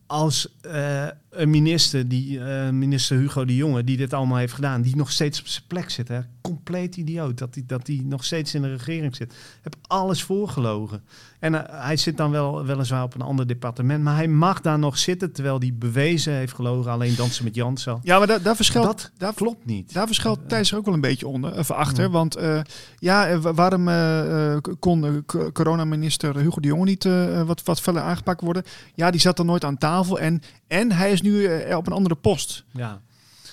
[SPEAKER 2] als uh, een minister, die, uh, minister Hugo de Jonge, die dit allemaal heeft gedaan, die nog steeds op zijn plek zit. Hè? Compleet idioot dat hij dat die nog steeds in de regering zit. Heb alles voorgelogen. En uh, hij zit dan wel weliswaar op een ander departement, maar hij mag daar nog zitten terwijl hij bewezen heeft gelogen. Alleen dansen met Jansen.
[SPEAKER 1] Ja, maar daar, daar verschilt.
[SPEAKER 2] Dat daar klopt niet.
[SPEAKER 1] Daar verschilt Thijs er ook wel een beetje onder, of achter. Want ja, waarom kon coronaminister Hugo de Jonge niet wat, wat verder aangepakt worden? Ja, die zat er nooit aan tafel en en hij is nu uh, op een andere post.
[SPEAKER 2] Ja.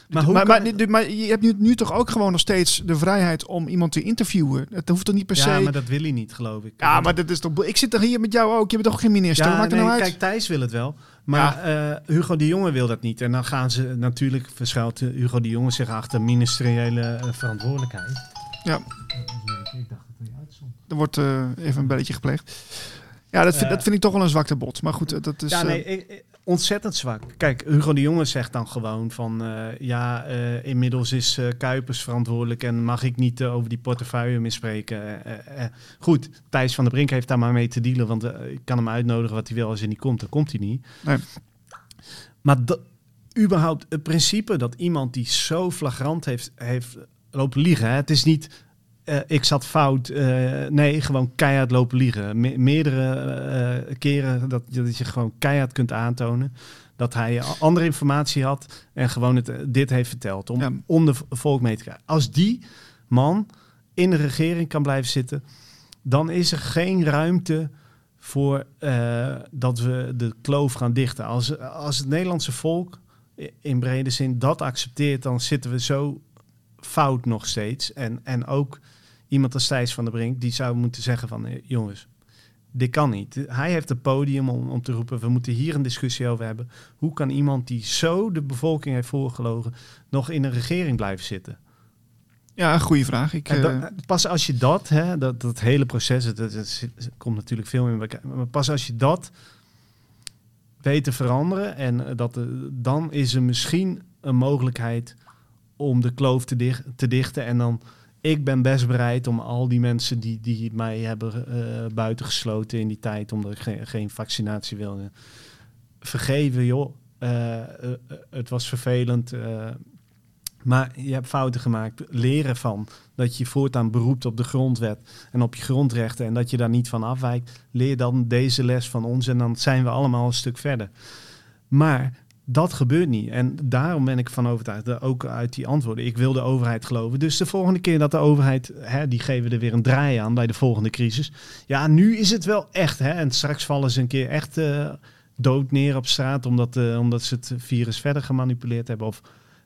[SPEAKER 1] Maar, hoe maar, maar, maar, je hebt nu, nu toch ook gewoon nog steeds de vrijheid om iemand te interviewen. Het hoeft toch niet per se.
[SPEAKER 2] Ja, maar dat wil hij niet, geloof ik.
[SPEAKER 1] Ja, maar dat is toch. Ik zit er hier met jou ook. Je bent toch geen minister? Ja, Maakt nee, nou uit?
[SPEAKER 2] Kijk, Thijs wil het wel. Maar ja. uh, Hugo de Jonge wil dat niet. En dan gaan ze natuurlijk verschuilt Hugo de Jonge zich achter ministeriële uh, verantwoordelijkheid.
[SPEAKER 1] Ja. Ik dacht dat hij uitzond. Er wordt uh, even een belletje gepleegd. Ja, dat vind, dat vind ik toch wel een zwakte bot. Maar goed, dat is.
[SPEAKER 2] Ja, nee, ik, ontzettend zwak. Kijk, Hugo de Jonge zegt dan gewoon van... Uh, ja, uh, inmiddels is uh, Kuipers verantwoordelijk... en mag ik niet over die portefeuille mispreken. goed, Thijs van der Brink heeft daar maar mee te dealen... want ik kan hem uitnodigen wat hij wil als hij niet komt. Dan komt hij niet. Nee. Maar überhaupt het principe dat iemand die zo flagrant heeft, heeft lopen liegen... Hè, het is niet uh, ik zat fout. Uh, nee, gewoon keihard lopen liegen. Me meerdere uh, keren dat, dat je gewoon keihard kunt aantonen dat hij andere informatie had en gewoon het, dit heeft verteld om, ja. om de volk mee te krijgen. Als die man in de regering kan blijven zitten, dan is er geen ruimte voor dat we de kloof gaan dichten. Als, als het Nederlandse volk in brede zin dat accepteert, dan zitten we zo fout nog steeds. En, en ook iemand als Thijs van der Brink, die zou moeten zeggen van eh, jongens, dit kan niet. Hij heeft het podium om, om te roepen, we moeten hier een discussie over hebben. Hoe kan iemand die zo de bevolking heeft voorgelogen nog in een regering blijven zitten?
[SPEAKER 1] Ja, goede vraag. Ik, uh,
[SPEAKER 2] dat, pas als je dat, hè, dat, dat hele proces, het komt natuurlijk veel in elkaar. Maar pas als je dat weet te veranderen en dat, dan is er misschien een mogelijkheid om de kloof te, dicht, te dichten. En dan, ik ben best bereid om al die mensen die, die mij hebben uh, buitengesloten in die tijd, omdat ik geen, vaccinatie wilde, vergeven, joh. Uh, uh, het was vervelend. maar je hebt fouten gemaakt. Leren van dat je voortaan beroept op de grondwet en op je grondrechten en dat je daar niet van afwijkt. Leer dan deze les van ons en dan zijn we allemaal een stuk verder. Maar dat gebeurt niet. En daarom ben ik van overtuigd, ook uit die antwoorden. Ik wil de overheid geloven. Dus de volgende keer dat de overheid, hè, die geven er weer een draai aan bij de volgende crisis. Ja, nu is het wel echt. Hè, en straks vallen ze een keer echt uh, dood neer op straat, omdat, uh, omdat ze het virus verder gemanipuleerd hebben. Of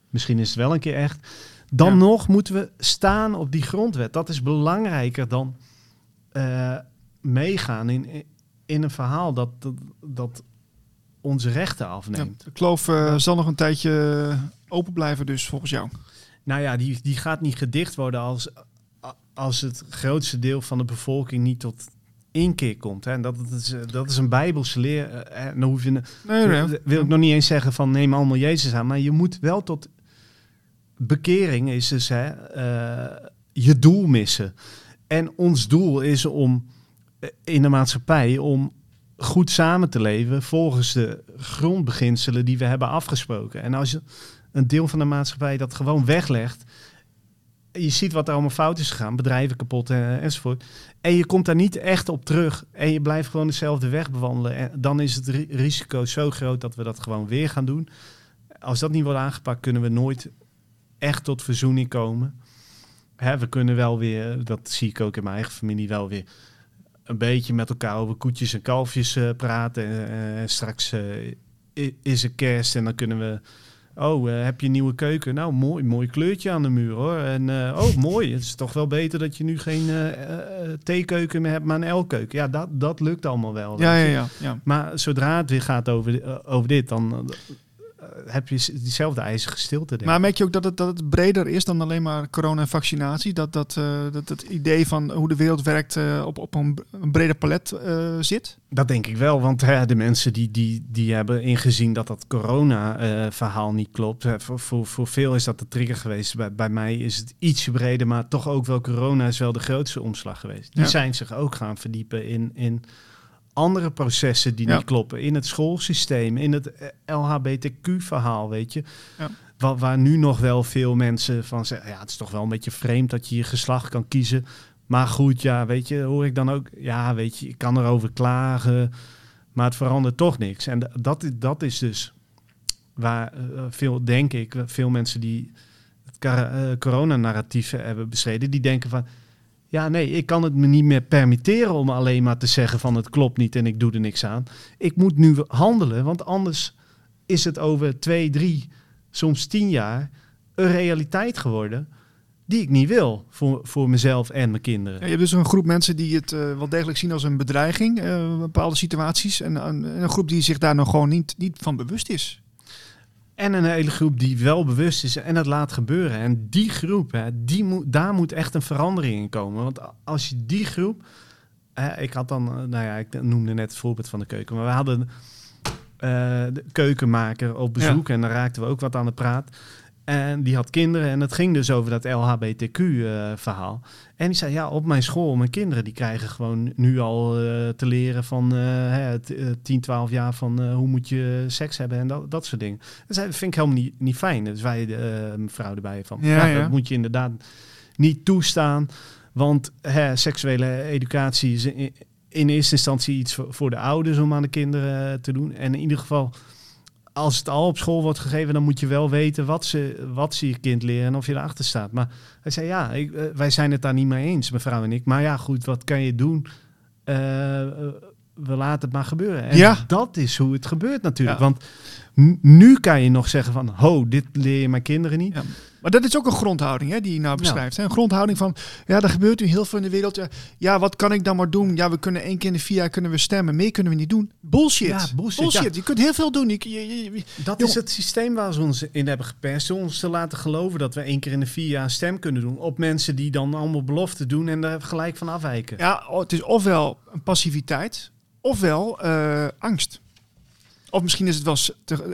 [SPEAKER 2] misschien is het wel een keer echt. Dan ja. nog moeten we staan op die grondwet. Dat is belangrijker dan uh, meegaan in, in een verhaal dat, dat, dat onze rechten afneemt.
[SPEAKER 1] Ja, de kloof uh, zal nog een tijdje open blijven dus volgens jou?
[SPEAKER 2] Nou ja, die, die gaat niet gedicht worden als, als het grootste deel van de bevolking niet tot inkeer komt. Hè. En dat, dat, is, dat is een bijbelse leer. Hè. Dan hoef je,
[SPEAKER 1] nee, nee.
[SPEAKER 2] wil ik nog niet eens zeggen van neem allemaal Jezus aan. Maar je moet wel tot... Bekering is dus hè, uh, je doel missen. En ons doel is om in de maatschappij om goed samen te leven volgens de grondbeginselen die we hebben afgesproken. En als je een deel van de maatschappij dat gewoon weglegt, je ziet wat er allemaal fout is gegaan, bedrijven kapot en, enzovoort. En je komt daar niet echt op terug en je blijft gewoon dezelfde weg bewandelen. En dan is het risico zo groot dat we dat gewoon weer gaan doen. Als dat niet wordt aangepakt, kunnen we nooit echt tot verzoening komen. Hè, we kunnen wel weer, dat zie ik ook in mijn eigen familie, wel weer een beetje met elkaar over koetjes en kalfjes uh, praten. En uh, straks uh, is er kerst en dan kunnen we... Oh, heb je een nieuwe keuken? Nou, mooi, mooi kleurtje aan de muur hoor. En oh, (laughs) mooi. Het is toch wel beter dat je nu geen theekeuken meer hebt, maar een L-keuken. Ja, dat, dat lukt allemaal wel.
[SPEAKER 1] Ja, ja, ja, ja,
[SPEAKER 2] Maar zodra het weer gaat over, over dit, dan heb je diezelfde ijzige stilte.
[SPEAKER 1] Maar merk je ook dat het, dat het breder is dan alleen maar corona en vaccinatie? Dat, dat, uh, dat het idee van hoe de wereld werkt uh, op, op een, een breder palet uh, zit?
[SPEAKER 2] Dat denk ik wel, want hè, de mensen die, die, die hebben ingezien dat dat corona-verhaal niet klopt. Hè, voor, voor, voor veel is dat de trigger geweest. Bij, bij mij is het ietsje breder, maar toch ook wel corona is wel de grootste omslag geweest. Die ja. zijn zich ook gaan verdiepen in... in andere processen die ja. niet kloppen. In het schoolsysteem, in het LHBTQ-verhaal, weet je. Ja. Waar, waar, nu nog wel veel mensen van zeggen... ja, het is toch wel een beetje vreemd dat je je geslacht kan kiezen. Maar goed, ja, weet je, hoor ik dan ook... ja, weet je, ik kan erover klagen, maar het verandert toch niks. En dat, dat is dus waar uh, veel, denk ik, veel mensen die het uh, coronanarratief hebben bestreden... die denken van ja, nee, ik kan het me niet meer permitteren om alleen maar te zeggen van het klopt niet en ik doe er niks aan. Ik moet nu handelen, want anders is het over twee, drie, soms tien jaar een realiteit geworden die ik niet wil voor, voor mezelf en mijn kinderen.
[SPEAKER 1] Je hebt dus een groep mensen die het uh, wel degelijk zien als een bedreiging, uh, bepaalde situaties. En, en, een groep die zich daar nog gewoon niet, niet van bewust is.
[SPEAKER 2] En een hele groep die wel bewust is en het laat gebeuren. En die groep, hè, die moet, daar moet echt een verandering in komen. Want als je die groep. Hè, ik had dan, nou ja, ik noemde net het voorbeeld van de keuken. Maar we hadden uh, de keukenmaker op bezoek ja. en daar raakten we ook wat aan de praat. En die had kinderen en het ging dus over dat LHBTQ-verhaal. Uh, en die zei, ja, op mijn school, mijn kinderen die krijgen gewoon nu al uh, te leren van uh, 10, 12 jaar van hoe moet je seks hebben en dat, dat soort dingen. Dat vind ik helemaal niet, niet fijn. Dus wij, mevrouw erbij van, ja, ja, dat moet je inderdaad niet toestaan. Want hè, seksuele educatie is in, in eerste instantie iets voor, voor de ouders om aan de kinderen te doen. En in ieder geval als het al op school wordt gegeven, dan moet je wel weten wat ze, wat ze je kind leren en of je erachter staat. Maar hij zei, ja, ik, uh, wij zijn het daar niet mee eens, mevrouw en ik. Maar ja, goed, wat kan je doen? Uh, we laten het maar gebeuren. En
[SPEAKER 1] ja.
[SPEAKER 2] dat is hoe het gebeurt natuurlijk. Ja. Want nu kan je nog zeggen van, ho, dit leer je mijn kinderen niet.
[SPEAKER 1] Ja. Maar dat is ook een grondhouding hè, die je nou beschrijft. Hè? Een grondhouding van, ja, er gebeurt nu heel veel in de wereld. Ja, wat kan ik dan maar doen? Ja, we kunnen één keer in de vier jaar kunnen we stemmen. Meer kunnen we niet doen. Bullshit.
[SPEAKER 2] Ja, bullshit.
[SPEAKER 1] Je kunt heel veel doen. Je, je, je- je-
[SPEAKER 2] Dat
[SPEAKER 1] Jong-
[SPEAKER 2] is het systeem waar ze ons in hebben geperst. Om ons te laten geloven dat we één keer in de vier jaar een stem kunnen doen. Op mensen die dan allemaal beloften doen en daar gelijk van afwijken.
[SPEAKER 1] ja, het is ofwel een passiviteit, ofwel eh, angst. Of misschien is het wel,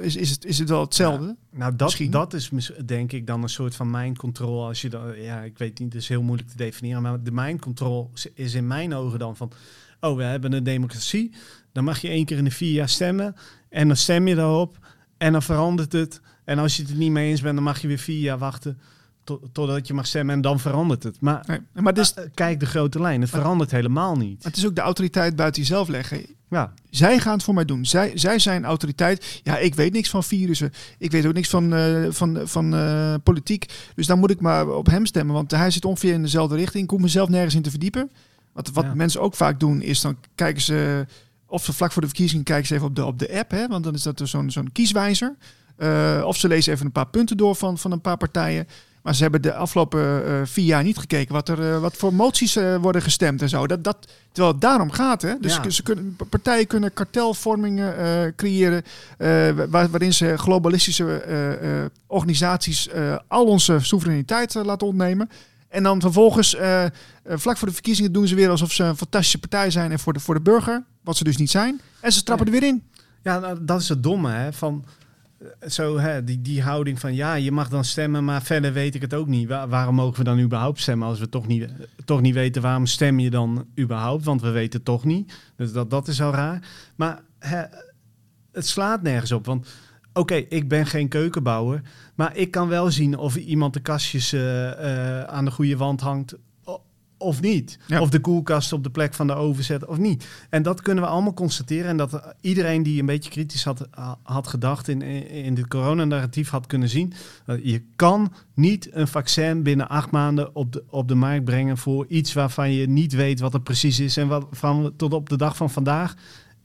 [SPEAKER 1] is, is het, is het wel hetzelfde.
[SPEAKER 2] Nou, dat,
[SPEAKER 1] Misschien.
[SPEAKER 2] dat is denk ik dan een soort van mind control. Als je dan, ja, ik weet niet, het is heel moeilijk te definiëren. Maar de mind control is- in mijn ogen dan van, oh, we hebben een democratie. Dan mag je één keer in de vier jaar stemmen. En dan stem je daarop. En dan verandert het. En als je het er niet mee eens bent, dan mag je weer vier jaar wachten. tot- Totdat je mag stemmen en dan verandert het. Maar
[SPEAKER 1] Nee, maar
[SPEAKER 2] eh, kijk de grote lijn, het verandert helemaal niet.
[SPEAKER 1] het is ook de autoriteit buiten jezelf leggen.
[SPEAKER 2] Ja,
[SPEAKER 1] Zij gaan het voor mij doen. Zij, zij zijn autoriteit. Ja, ik weet niks van virussen. Ik weet ook niks van, eh, van, van eh, politiek. Dus dan moet ik maar op hem stemmen. Want hij zit ongeveer in dezelfde richting. Ik hoef mezelf nergens in te verdiepen. Wat, wat
[SPEAKER 2] Ja.
[SPEAKER 1] mensen ook vaak doen, is dan kijken ze... Of ze vlak voor de verkiezingen kijken ze even op de, op de app. Hè, want dan is dat dus zo'n zo'n kieswijzer. Eh, of ze lezen even een paar punten door van, van een paar partijen. Maar ze hebben de afgelopen eh, vier jaar niet gekeken wat, er, eh, wat voor moties eh, worden gestemd en zo. Dat, dat, terwijl het daarom gaat. Hè? Dus
[SPEAKER 2] Ja.
[SPEAKER 1] ze kunnen, partijen kunnen kartelvormingen creëren. waar, waarin ze globalistische organisaties al onze soevereiniteit laten ontnemen. En dan vervolgens, vlak voor de verkiezingen, doen ze weer alsof ze een fantastische partij zijn en voor de, voor de burger. Wat ze dus niet zijn. En ze trappen er weer in.
[SPEAKER 2] Ja, nou, dat is het domme, hè? Van, zo, hè, die, die houding van ja, je mag dan stemmen, maar verder weet ik het ook niet. Wa- waarom mogen we dan überhaupt stemmen als we toch niet, toch niet weten waarom stem je dan überhaupt? Want we weten toch niet. Dus dat, dat is al raar. Maar hè, het slaat nergens op. Want oké, ik ben geen keukenbouwer, maar ik kan wel zien of iemand de kastjes eh, eh, aan de goede wand hangt. Of niet.
[SPEAKER 1] Ja.
[SPEAKER 2] Of de koelkast op de plek van de oven zet of niet. En dat kunnen we allemaal constateren. En dat eh, iedereen die een beetje kritisch had, had gedacht in, in dit coronanarratief had kunnen zien. Je kan niet een vaccin binnen acht maanden op de, op de markt brengen voor iets waarvan je niet weet wat het precies is. En wat van we tot op de dag van vandaag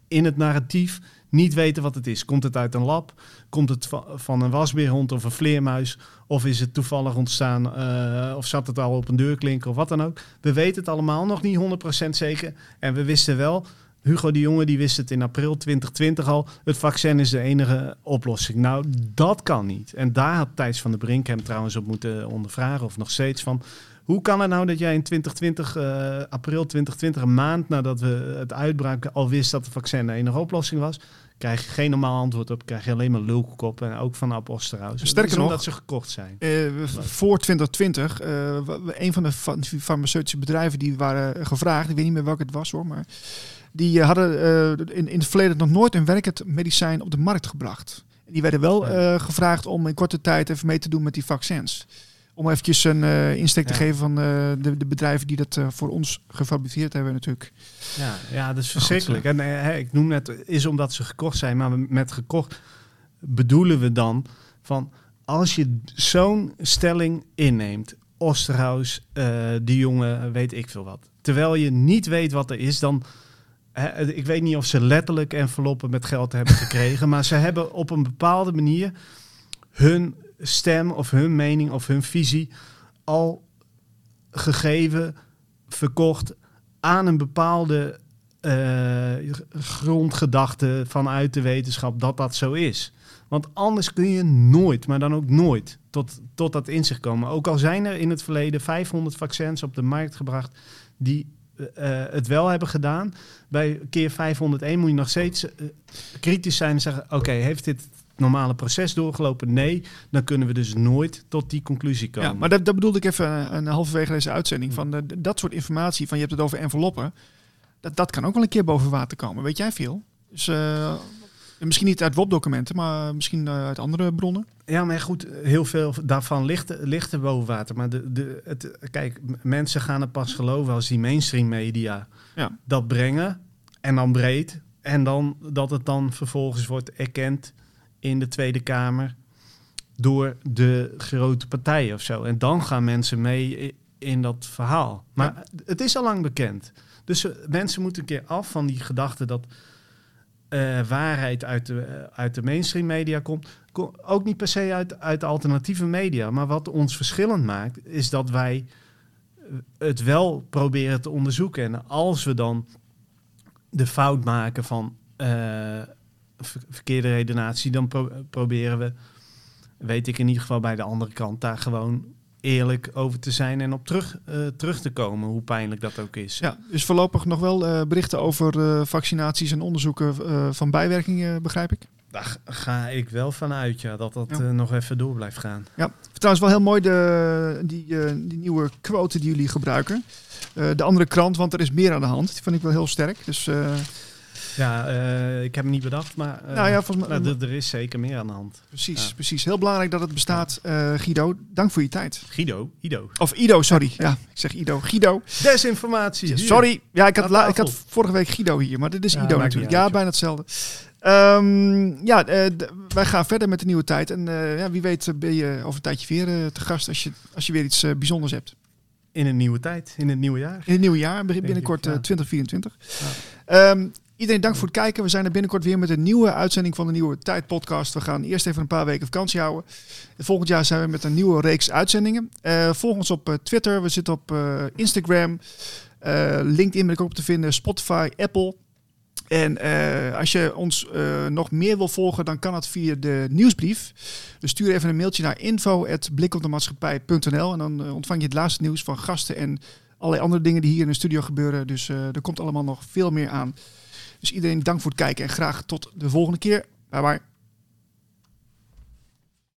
[SPEAKER 2] in het narratief niet weten wat het is. Komt het uit een lab? Komt het va- van een wasbeerhond of een vleermuis? Of is het toevallig ontstaan? eh, of zat het al op een deurklinker of wat dan ook? We weten het allemaal nog niet 100% zeker. En we wisten wel, Hugo de Jonge die wist het in april 2020 al. Het vaccin is de enige oplossing. Nou, dat kan niet. En daar had Thijs van der Brink hem trouwens op moeten ondervragen. Of nog steeds van... Hoe kan het nou dat jij in 2020, eh, april 2020, een maand nadat we het uitbraken, al wist dat het vaccin de enige oplossing was? Krijg je geen normaal antwoord op, krijg je alleen maar lulkoek en ook van Ab Osterhaus.
[SPEAKER 1] Sterker
[SPEAKER 2] Dat
[SPEAKER 1] nog-
[SPEAKER 2] omdat ze gekocht zijn.
[SPEAKER 1] Eh, voor 2020, eh, wa- wa- een van de fa- farmaceutische bedrijven die waren gevraagd, ik weet niet meer welke het was hoor, maar die eh, hadden eh, in, in het verleden nog nooit een werkend medicijn op de markt gebracht. En die werden wel eh, gevraagd om in korte tijd even mee te doen met die vaccins. Om eventjes een eh, insteek te geven van eh, de, de bedrijven die dat eh, voor ons gefabriceerd hebben natuurlijk.
[SPEAKER 2] Ja, ja dat is verschrikkelijk. En hè, ik noem net, is omdat ze gekocht zijn, maar met gekocht bedoelen we dan van als je zo'n stelling inneemt, Osterhaus, eh die jongen, weet ik veel wat. Terwijl je niet weet wat er is, dan. hè, ik weet niet of ze letterlijk enveloppen met geld hebben gekregen, (laughs) maar ze hebben op een bepaalde manier hun stem of hun mening of hun visie al gegeven, verkocht aan een bepaalde eh, grondgedachte vanuit de wetenschap dat dat zo is. Want anders kun je nooit, maar dan ook nooit, tot, tot dat inzicht komen. Ook al zijn er in het verleden 500 vaccins op de markt gebracht die eh, eh, het wel hebben gedaan. Bij keer 501 moet je nog steeds kritisch zijn en zeggen... oké, heeft dit normale proces doorgelopen? Nee, dan kunnen we dus nooit tot die conclusie komen.
[SPEAKER 1] Ja, maar dat, dat bedoelde ik even een, een halverwege deze uitzending. Van de, dat soort informatie, van je hebt het over enveloppen. Dat, dat kan ook wel een keer boven water komen. Weet jij veel? Dus, eh, misschien niet uit WOP-documenten, maar misschien eh, uit andere bronnen.
[SPEAKER 2] Ja, maar goed, heel veel daarvan ligt, ligt er boven water. Maar de, de, het, kijk, mensen gaan het pas geloven als die mainstream media
[SPEAKER 1] Ja.
[SPEAKER 2] dat brengen. En dan breed. En dan dat het dan vervolgens wordt erkend in de Tweede Kamer door de grote partijen of zo. En dan gaan mensen mee in dat verhaal. Maar het is al lang bekend. Dus eh, mensen moeten een keer af van die gedachte dat eh, waarheid uit de, eh, uit de mainstream media komt. Ko- Ook niet per se uit, uit alternatieve media. Maar wat ons verschillend maakt, is dat wij het wel proberen te onderzoeken. En als we dan de fout maken van verkeerde redenatie, dan pro- proberen we, weet ik in ieder geval bij de andere kant, daar gewoon eerlijk over te zijn en op terug, eh, terug te komen, hoe pijnlijk dat ook is.
[SPEAKER 1] Ja, dus voorlopig nog wel eh, berichten over eh, vaccinaties en onderzoeken van bijwerkingen, begrijp ik.
[SPEAKER 2] Daar ga ik wel vanuit, ja, dat dat
[SPEAKER 1] Ja.
[SPEAKER 2] nog even door blijft gaan.
[SPEAKER 1] Ja, trouwens wel heel mooi de, die, die nieuwe quote die jullie gebruiken. De andere krant, want er is meer aan de hand. Die vond ik wel heel sterk. Dus
[SPEAKER 2] Ja, eh, ik heb hem niet bedacht, maar eh,
[SPEAKER 1] nou ja, volgens mij,
[SPEAKER 2] nou, er- is zeker meer aan de hand.
[SPEAKER 1] precies,
[SPEAKER 2] ja.
[SPEAKER 1] precies. Heel belangrijk dat het bestaat. Eh, Guido, dank voor je tijd.
[SPEAKER 2] Guido, Ido.
[SPEAKER 1] Of Ido, sorry. Ja, ik zeg Ido. Guido.
[SPEAKER 2] Desinformatie.
[SPEAKER 1] Sorry. Ja, ik had, la- ik had vorige week Guido hier, maar dit is
[SPEAKER 2] Ja,
[SPEAKER 1] Ido natuurlijk. Ja, bijna hetzelfde. Ehm, ja, eh, wij gaan verder met de nieuwe tijd. En eh, ja, wie weet ben je over een tijdje weer eh, te gast als je, als je weer iets bijzonders hebt.
[SPEAKER 2] In een nieuwe tijd, in het nieuwe jaar.
[SPEAKER 1] In het nieuwe jaar, binnenkort
[SPEAKER 2] ik, ja.
[SPEAKER 1] eh, 2024. Ehm, iedereen dank voor het kijken. We zijn er binnenkort weer met een nieuwe uitzending van de Nieuwe Tijd podcast. We gaan eerst even een paar weken vakantie houden. Volgend jaar zijn we met een nieuwe reeks uitzendingen. Eh, volg ons op eh, Twitter, we zitten op eh, Instagram. LinkedIn ben ik ook op te vinden, Spotify, Apple. En als je ons nog meer wil volgen, dan kan dat via de nieuwsbrief. Dus stuur even een mailtje naar info.blikopdemaatschappij.nl en dan ontvang je het laatste nieuws van gasten en allerlei andere dingen die hier in de studio gebeuren. Dus er komt allemaal nog veel meer aan. Dus iedereen dank voor het kijken en graag tot de volgende keer. Bye bye.